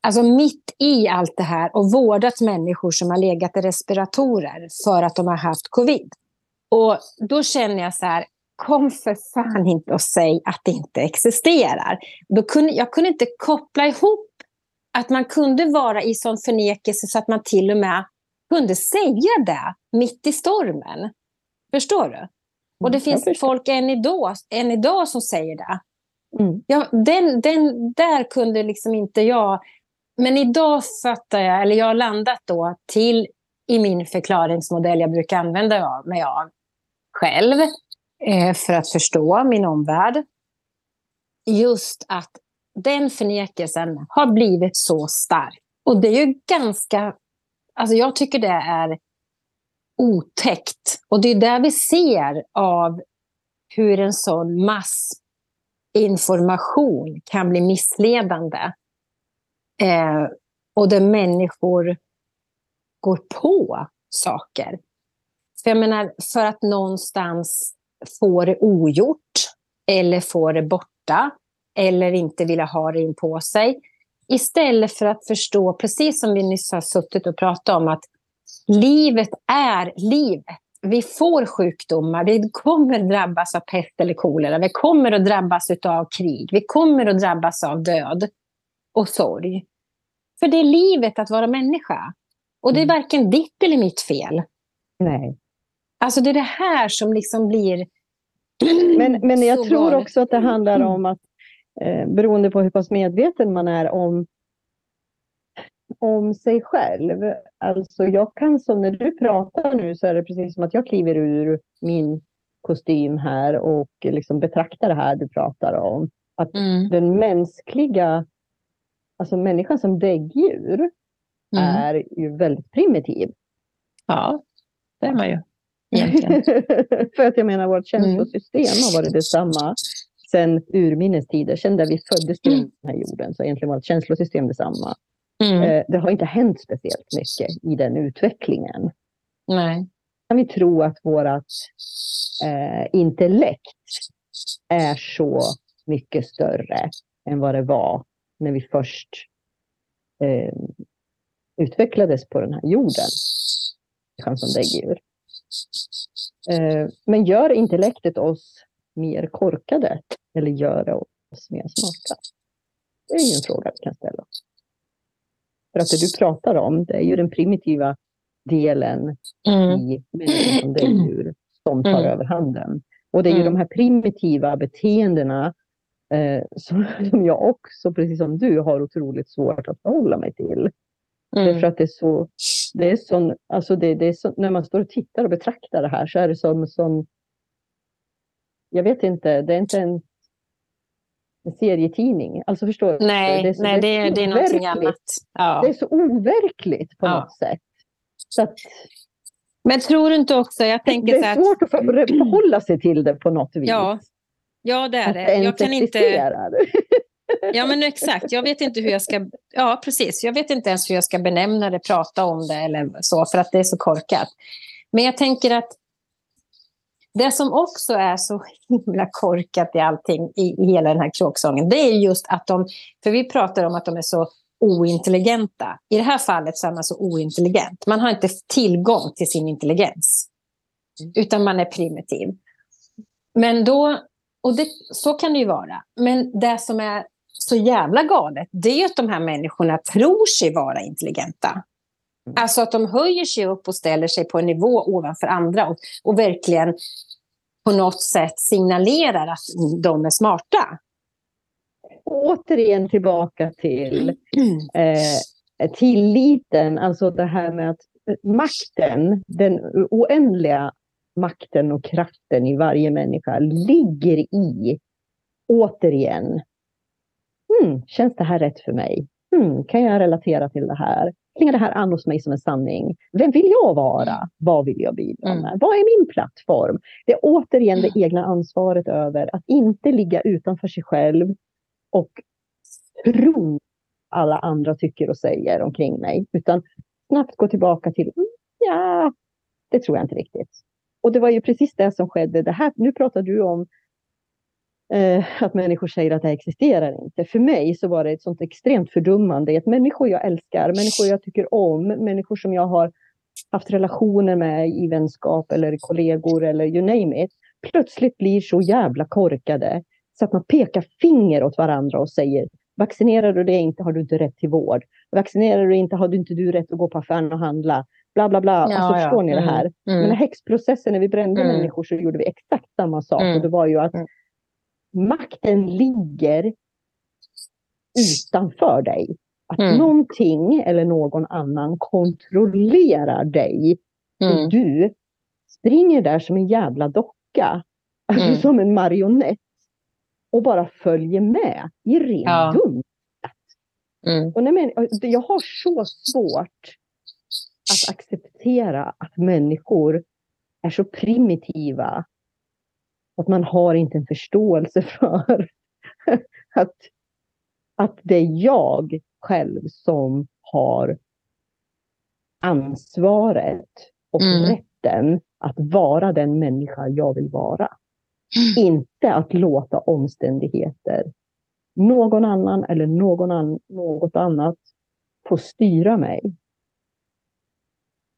Alltså mitt i allt det här och vårdat människor som har legat i respiratorer för att de har haft covid. Och då känner jag så här, kom för fan inte och säg att det inte existerar. Då kunde, jag kunde inte koppla ihop att man kunde vara i sån förnekelse så att man till och med kunde säga det mitt i stormen. Förstår du? Och det mm, finns folk än idag, än idag som säger det. Mm. Ja, den, den där kunde liksom inte jag... Men idag fattar jag, eller jag har landat då till i min förklaringsmodell jag brukar använda mig av själv eh, för att förstå min omvärld. Just att den förnekelsen har blivit så stark. Och det är ju ganska... Alltså jag tycker det är otäckt. Och det är där vi ser av hur en sån massinformation kan bli missledande. Eh, och där människor går på saker. För jag menar, för att någonstans få det ogjort eller få det borta eller inte vilja ha det in på sig. Istället för att förstå, precis som vi nyss har suttit och pratat om, att livet är livet. Vi får sjukdomar, vi kommer drabbas av pest eller kolera, vi kommer att drabbas av krig, vi kommer att drabbas av död och sorg. För det är livet att vara människa. Och det är mm. varken ditt eller mitt fel. Nej. Alltså det är det här som liksom blir... Men, men jag tror också att det handlar mm. om att eh, beroende på hur pass medveten man är om om sig själv. Alltså jag kan som när du pratar nu så är det precis som att jag kliver ur min kostym här och liksom betraktar det här du pratar om. Att mm. den mänskliga, alltså människan som däggdjur mm. är ju väldigt primitiv. Ja, det är man ju. För att jag menar, vårt känslosystem har varit detsamma sedan urminnes tider. Sedan där vi föddes till Mm. den här jorden så är egentligen vårt känslosystem detsamma. Mm. Eh, Det har inte hänt speciellt mycket i den utvecklingen. Nej. Kan vi tro att vårt eh, intellekt är så mycket större än vad det var när vi först eh, utvecklades på den här jorden. Människan som däggdjur. Eh, men gör intellektet oss mer korkade eller gör det oss mer smarta? Det är ju en fråga vi kan ställa. För att det du pratar om, det är ju den primitiva delen Mm. i människan som däggdjur som tar Mm. över handen. Och det är ju Mm. de här primitiva beteendena eh, som, som jag också, precis som du, har otroligt svårt att förhålla mig till. Mm. Därför att det är så, det är sån, alltså det, det är så, när man står och tittar och betraktar det här så är det som, som jag vet inte, det är inte en, en serietidning. Alltså förstår du? Nej, det är, så- nej det, är, det är någonting annat. Ja. Det är så overkligt på Ja. något sätt. Så att Men tror du inte också, jag tänker det så är att, svårt att för- förhålla sig till det på något vis. Ja, ja det är det. det Jag kan inte, ja men exakt, jag vet inte hur jag ska, ja precis, jag vet inte ens hur jag ska benämna det, prata om det eller så, för att det är så korkat. Men jag tänker att det som också är så himla korkat i allting, i, i hela den här kråksången, det är just att de, för vi pratar om att de är så ointelligenta. I det här fallet så är man så ointelligent. Man har inte tillgång till sin intelligens. Utan man är primitiv. Men då, och det, så kan det ju vara. Men det som är så jävla galet, det är ju att de här människorna tror sig vara intelligenta. Alltså att de höjer sig upp och ställer sig på en nivå ovanför andra och, och verkligen på något sätt signalerar att de är smarta. Återigen tillbaka till eh, tilliten, alltså det här med att eh, makten, den oändliga makten och kraften i varje människa ligger i, återigen, hmm, känns det här rätt för mig? Hmm, kan jag relatera till det här? Klingar det här an hos mig som en sanning? Vem vill jag vara? Vad vill jag bidra Mm. med? Vad är min plattform? Det är återigen det egna ansvaret över att inte ligga utanför sig själv och tro alla andra tycker och säger omkring mig, utan snabbt gå tillbaka till, mm, ja, det tror jag inte riktigt. Och det var ju precis det som skedde. Det här, nu pratar du om eh, att människor säger att det här existerar inte. För mig så var det ett sånt extremt fördummande. Att människor jag älskar, människor jag tycker om, människor som jag har haft relationer med i vänskap eller kollegor eller you name it, plötsligt blir så jävla korkade så att man pekar finger åt varandra och säger vaccinerar du dig inte har du inte rätt till vård. Vaccinerar du inte har du inte du rätt att gå på affären och handla. Bla bla bla. Ja, alltså ja. förstår ni det här? Mm. Men när häxprocessen, när vi brände Mm. människor så gjorde vi exakt samma sak. Mm. Och det var ju att Mm. Makten ligger utanför dig. Att Mm. någonting eller någon annan kontrollerar dig. Mm. Och du springer där som en jävla docka. Alltså Mm. som en marionett. Och bara följer med i ren Ja. dum. Mm. Och när jag har så svårt att acceptera att människor är så primitiva. Att man har inte en förståelse för att, att det är jag själv som har ansvaret och Mm. rätten att vara den människa jag vill vara. Inte att låta omständigheter, någon annan eller någon an, något annat få styra mig.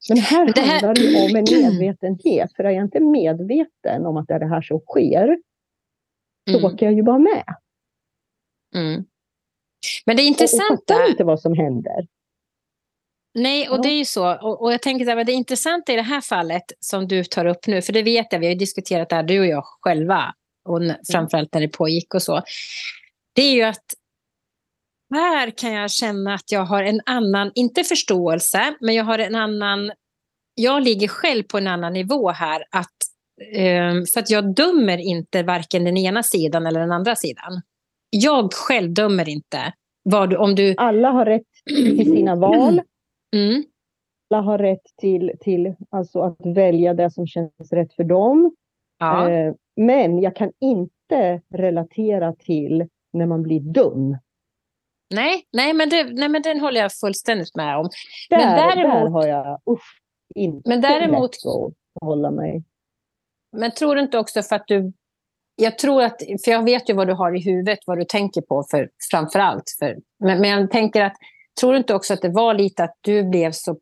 Men här, Det här- handlar det om en medvetenhet. För är jag inte medveten om att det är det här som sker, så Mm. åker jag ju bara med. Mm. Men det Och, och intressanta... fattar inte vad som händer. Nej, och det är ju så. Och, och jag tänker men det intressanta i det här fallet som du tar upp nu, för det vet jag, vi har ju diskuterat det här, du och jag själva, och n- framförallt när det pågick och så, det är ju att här kan jag känna att jag har en annan, inte förståelse, men jag har en annan, jag ligger själv på en annan nivå här, att, ehm, för att jag dömer inte varken den ena sidan eller den andra sidan. Jag själv dömer inte vad om du... Alla har rätt till sina val. Mm, alla har rätt till, till alltså att välja det som känns rätt för dem. Ja. Eh, men jag kan inte relatera till när man blir dum. Nej, nej, men det, nej, men den håller jag fullständigt med om. Där, Men där däremot- har jag usch, inte Men däremot- lätt att hålla mig. Men tror du inte också för att du... Jag tror att, för jag vet ju vad du har i huvudet, vad du tänker på för, framför allt. För, men, men jag tänker att, tror du inte också att det var lite att du blev så...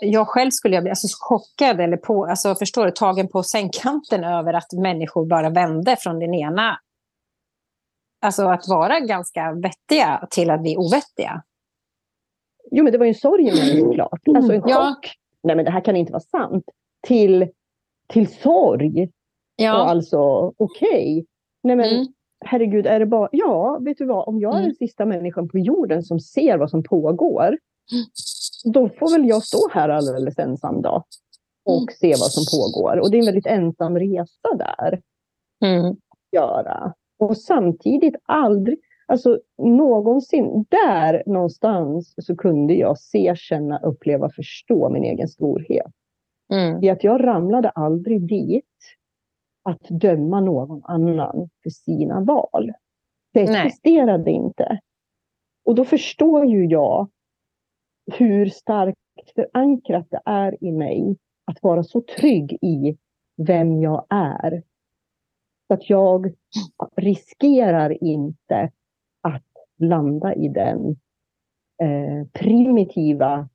Jag själv skulle jag bli alltså, chockad, eller på, alltså, förstår du, tagen på sängkanten över att människor bara vände från den ena... Alltså att vara ganska vettiga till att bli ovettiga. Jo, men det var ju en sorg i mig såklart. Alltså en chock. Ja. Nej, men det här kan inte vara sant. Till, till sorg. Och Ja. alltså, okej. Nej, men Mm. herregud, är det bara... Ja, vet du vad? Om jag är Mm. den sista människan på jorden som ser vad som pågår, då får väl jag stå här alldeles ensam då och Mm. se vad som pågår. Och det är en väldigt ensam resa där Mm. att göra. Och samtidigt aldrig, alltså någonsin, där någonstans så kunde jag se, känna, uppleva, förstå min egen storhet. Mm. I att jag ramlade aldrig dit att döma någon annan för sina val. Det Nej. existerade inte. Och då förstår ju jag hur starkt förankrat det är i mig att vara så trygg i vem jag är. Så att jag riskerar inte att landa i den eh, primitiva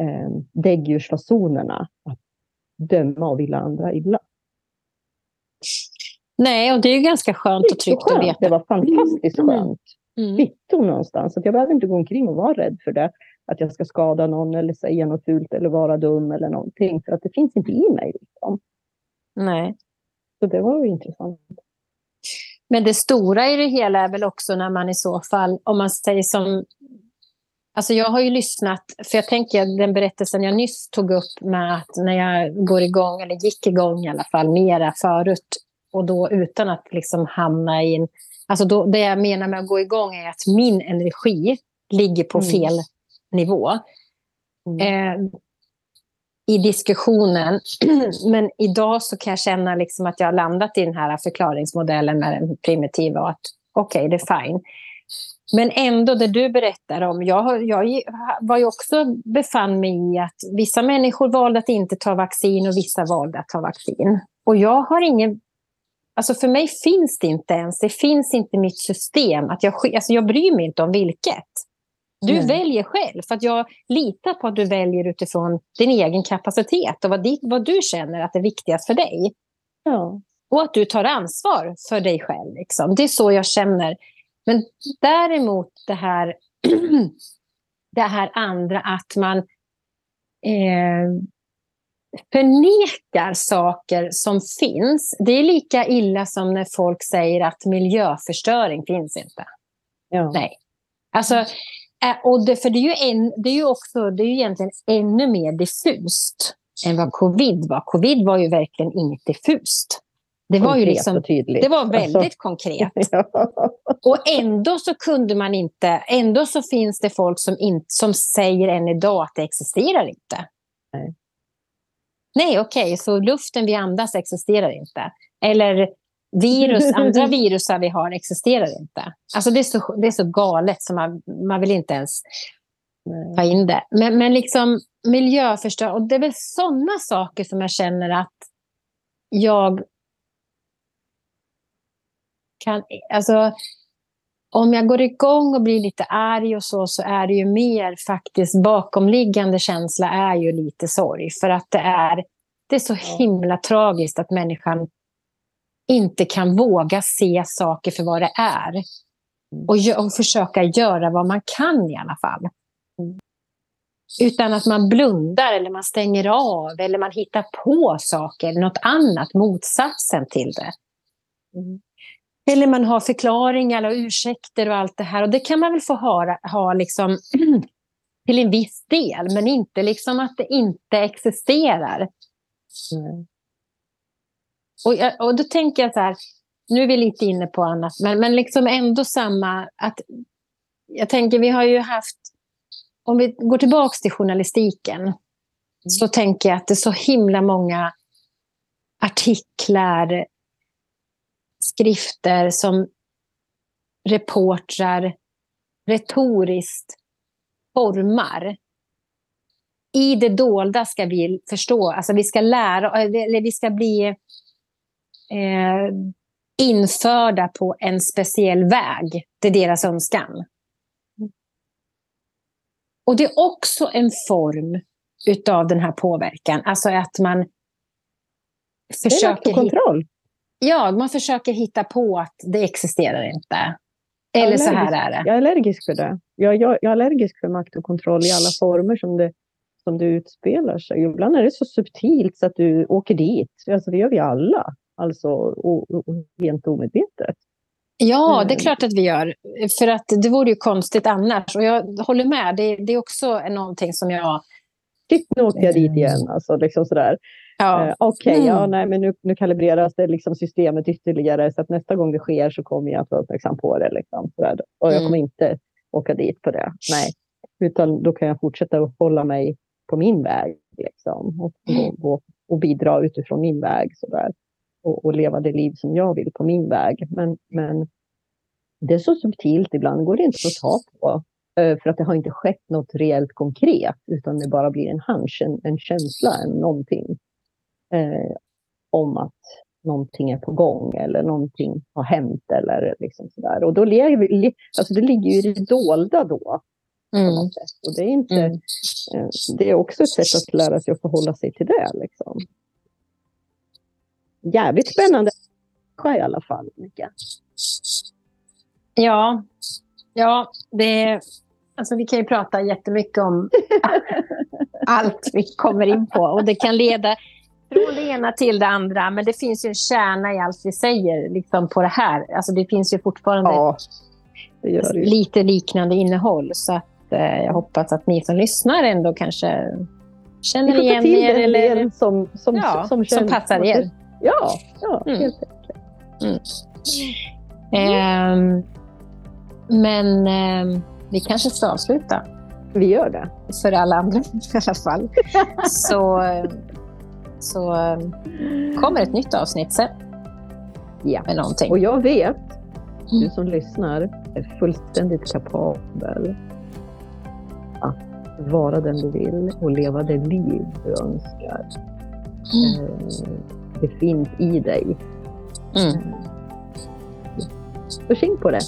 eh, däggdjursfasonerna att döma och vilja andra illa. Nej, och det är ju ganska skönt och tryggt att veta. Det var fantastiskt Mm. skönt. Mm. Kvitto någonstans. Att jag behöver inte gå omkring och vara rädd för det. Att jag ska skada någon eller säga något fult eller vara dum eller någonting. För att det finns inte i mig. Liksom. Nej. Så det var ju intressant. Men det stora i det hela är väl också när man i så fall, om man säger som... Alltså jag har ju lyssnat, för jag tänker den berättelsen jag nyss tog upp med att när jag går igång, eller gick igång i alla fall, mera förut och då utan att liksom hamna i en... Alltså då, det jag menar med att gå igång är att min energi ligger på Mm. fel nivå. Mm. eh, i diskussionen. Men idag så kan jag känna liksom att jag har landat i den här förklaringsmodellen med den primitiva och att okej, det är fine. Men ändå det du berättar om, jag, jag var ju också befann mig i att vissa människor valde att inte ta vaccin och vissa valde att ta vaccin. Och jag har ingen Alltså för mig finns det inte ens, det finns inte i mitt system. Att jag, alltså jag bryr mig inte om vilket. Du Nej. väljer själv, för att jag litar på att du väljer utifrån din egen kapacitet och vad, di- vad du känner att är viktigast för dig. Ja. Och att du tar ansvar för dig själv. Liksom. Det är så jag känner. Men däremot det här, det här andra att man eh, förnekar saker som finns. Det är lika illa som när folk säger att miljöförstöring finns inte. Ja. Nej. Alltså, och det, för det är, ju en, det, är ju också, det är ju egentligen ännu mer diffust än vad covid var. Covid var ju verkligen inget diffust. Det var ju liksom, det var väldigt Alltså, konkret. ja. Och ändå så kunde man inte, ändå så finns det folk som, in, som säger än idag att det existerar inte. Nej. Okej, så luften vi andas existerar inte. Eller virus, andra virusar vi har existerar inte. Alltså det är så, det är så galet så man, man vill inte ens Nej. ta in det. Men, men liksom miljöförstör, och det är väl sådana saker som jag känner att jag kan, alltså om jag går igång och blir lite arg och så, så är det ju mer faktiskt bakomliggande känsla är ju lite sorg. För att det är, det är så himla tragiskt att människan inte kan våga se saker för vad det är. Och, gö- och försöka göra vad man kan i alla fall. Mm. Utan att man blundar eller man stänger av eller man hittar på saker, något annat, motsatsen till det. Mm. Eller man har förklaringar och ursäkter och allt det här. Och det kan man väl få ha, ha liksom, till en viss del, men inte liksom att det inte existerar. Nej. Och, och då tänker jag så här, nu är vi lite inne på annat, men, men liksom ändå samma, att jag tänker vi har ju haft, om vi går tillbaka till journalistiken så tänker jag att det är så himla många artiklar, skrifter som reportrar retoriskt formar. I det dolda ska vi förstå, alltså vi ska lära, eller vi ska bli eh, införda på en speciell väg. Det är deras önskan. Och det är också en form utav den här påverkan. Alltså att man försöker... kontroll. Ja, man försöker hitta på att det existerar inte. Eller så här är det. Jag är allergisk för det. Jag, jag, jag är allergisk för makt och kontroll i alla former som det, som det utspelar sig. Ibland är det så subtilt så att du åker dit. Alltså, det gör vi alla. Alltså, och, och, och helt omedvetet. Ja, det är klart att vi gör. För att det vore ju konstigt annars. Och jag håller med. Det, det är också någonting som jag... Shit, nu åkte jag dit igen. Alltså, liksom sådär. Ja. Eh, Okej, okay, mm. ja, nej, men nu, nu kalibreras det liksom systemet ytterligare så att nästa gång det sker så kommer jag att vara uppmärksam på det. Liksom, sådär. Och jag mm. kommer inte åka dit på det. Nej. Utan då kan jag fortsätta att hålla mig på min väg liksom, och, och, och, och bidra utifrån min väg. Sådär och, och, leva det liv som jag vill på min väg. Men, men det är så subtilt, ibland går det inte att ta på. Eh, för att det har inte skett något reellt konkret, utan det bara blir en hunch, en, en känsla, en någonting. Eh, om att någonting är på gång eller någonting har hänt eller liksom sådär. Och då lever, alltså det ligger ju i det dolda då. Mm. Och det är, inte, mm. Eh, det är också ett sätt att lära sig att förhålla sig till det. Liksom jävligt spännande i alla fall. Mika. Ja, ja det, alltså vi kan ju prata jättemycket om allt vi kommer in på. Och det kan leda från det ena till det andra. Men det finns ju en kärna i allt vi säger liksom på det här. Alltså det finns ju fortfarande ja, lite liknande innehåll. Så att, eh, jag hoppas att ni som lyssnar ändå kanske känner igen er. Eller som, som, ja, som, som passar er. Ja, ja mm. helt enkelt. Mm. Eh, men eh, vi kanske ska avsluta. Vi gör det. För alla andra i alla fall. så, så kommer ett nytt avsnitt sen. Ja, med någonting. och jag vet, du mm. som lyssnar är fullständigt kapabel att vara den du vill och leva det liv du önskar. Mm. Det finns i dig. Mm. Så på det.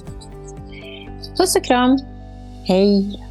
Puss och kram. Hej.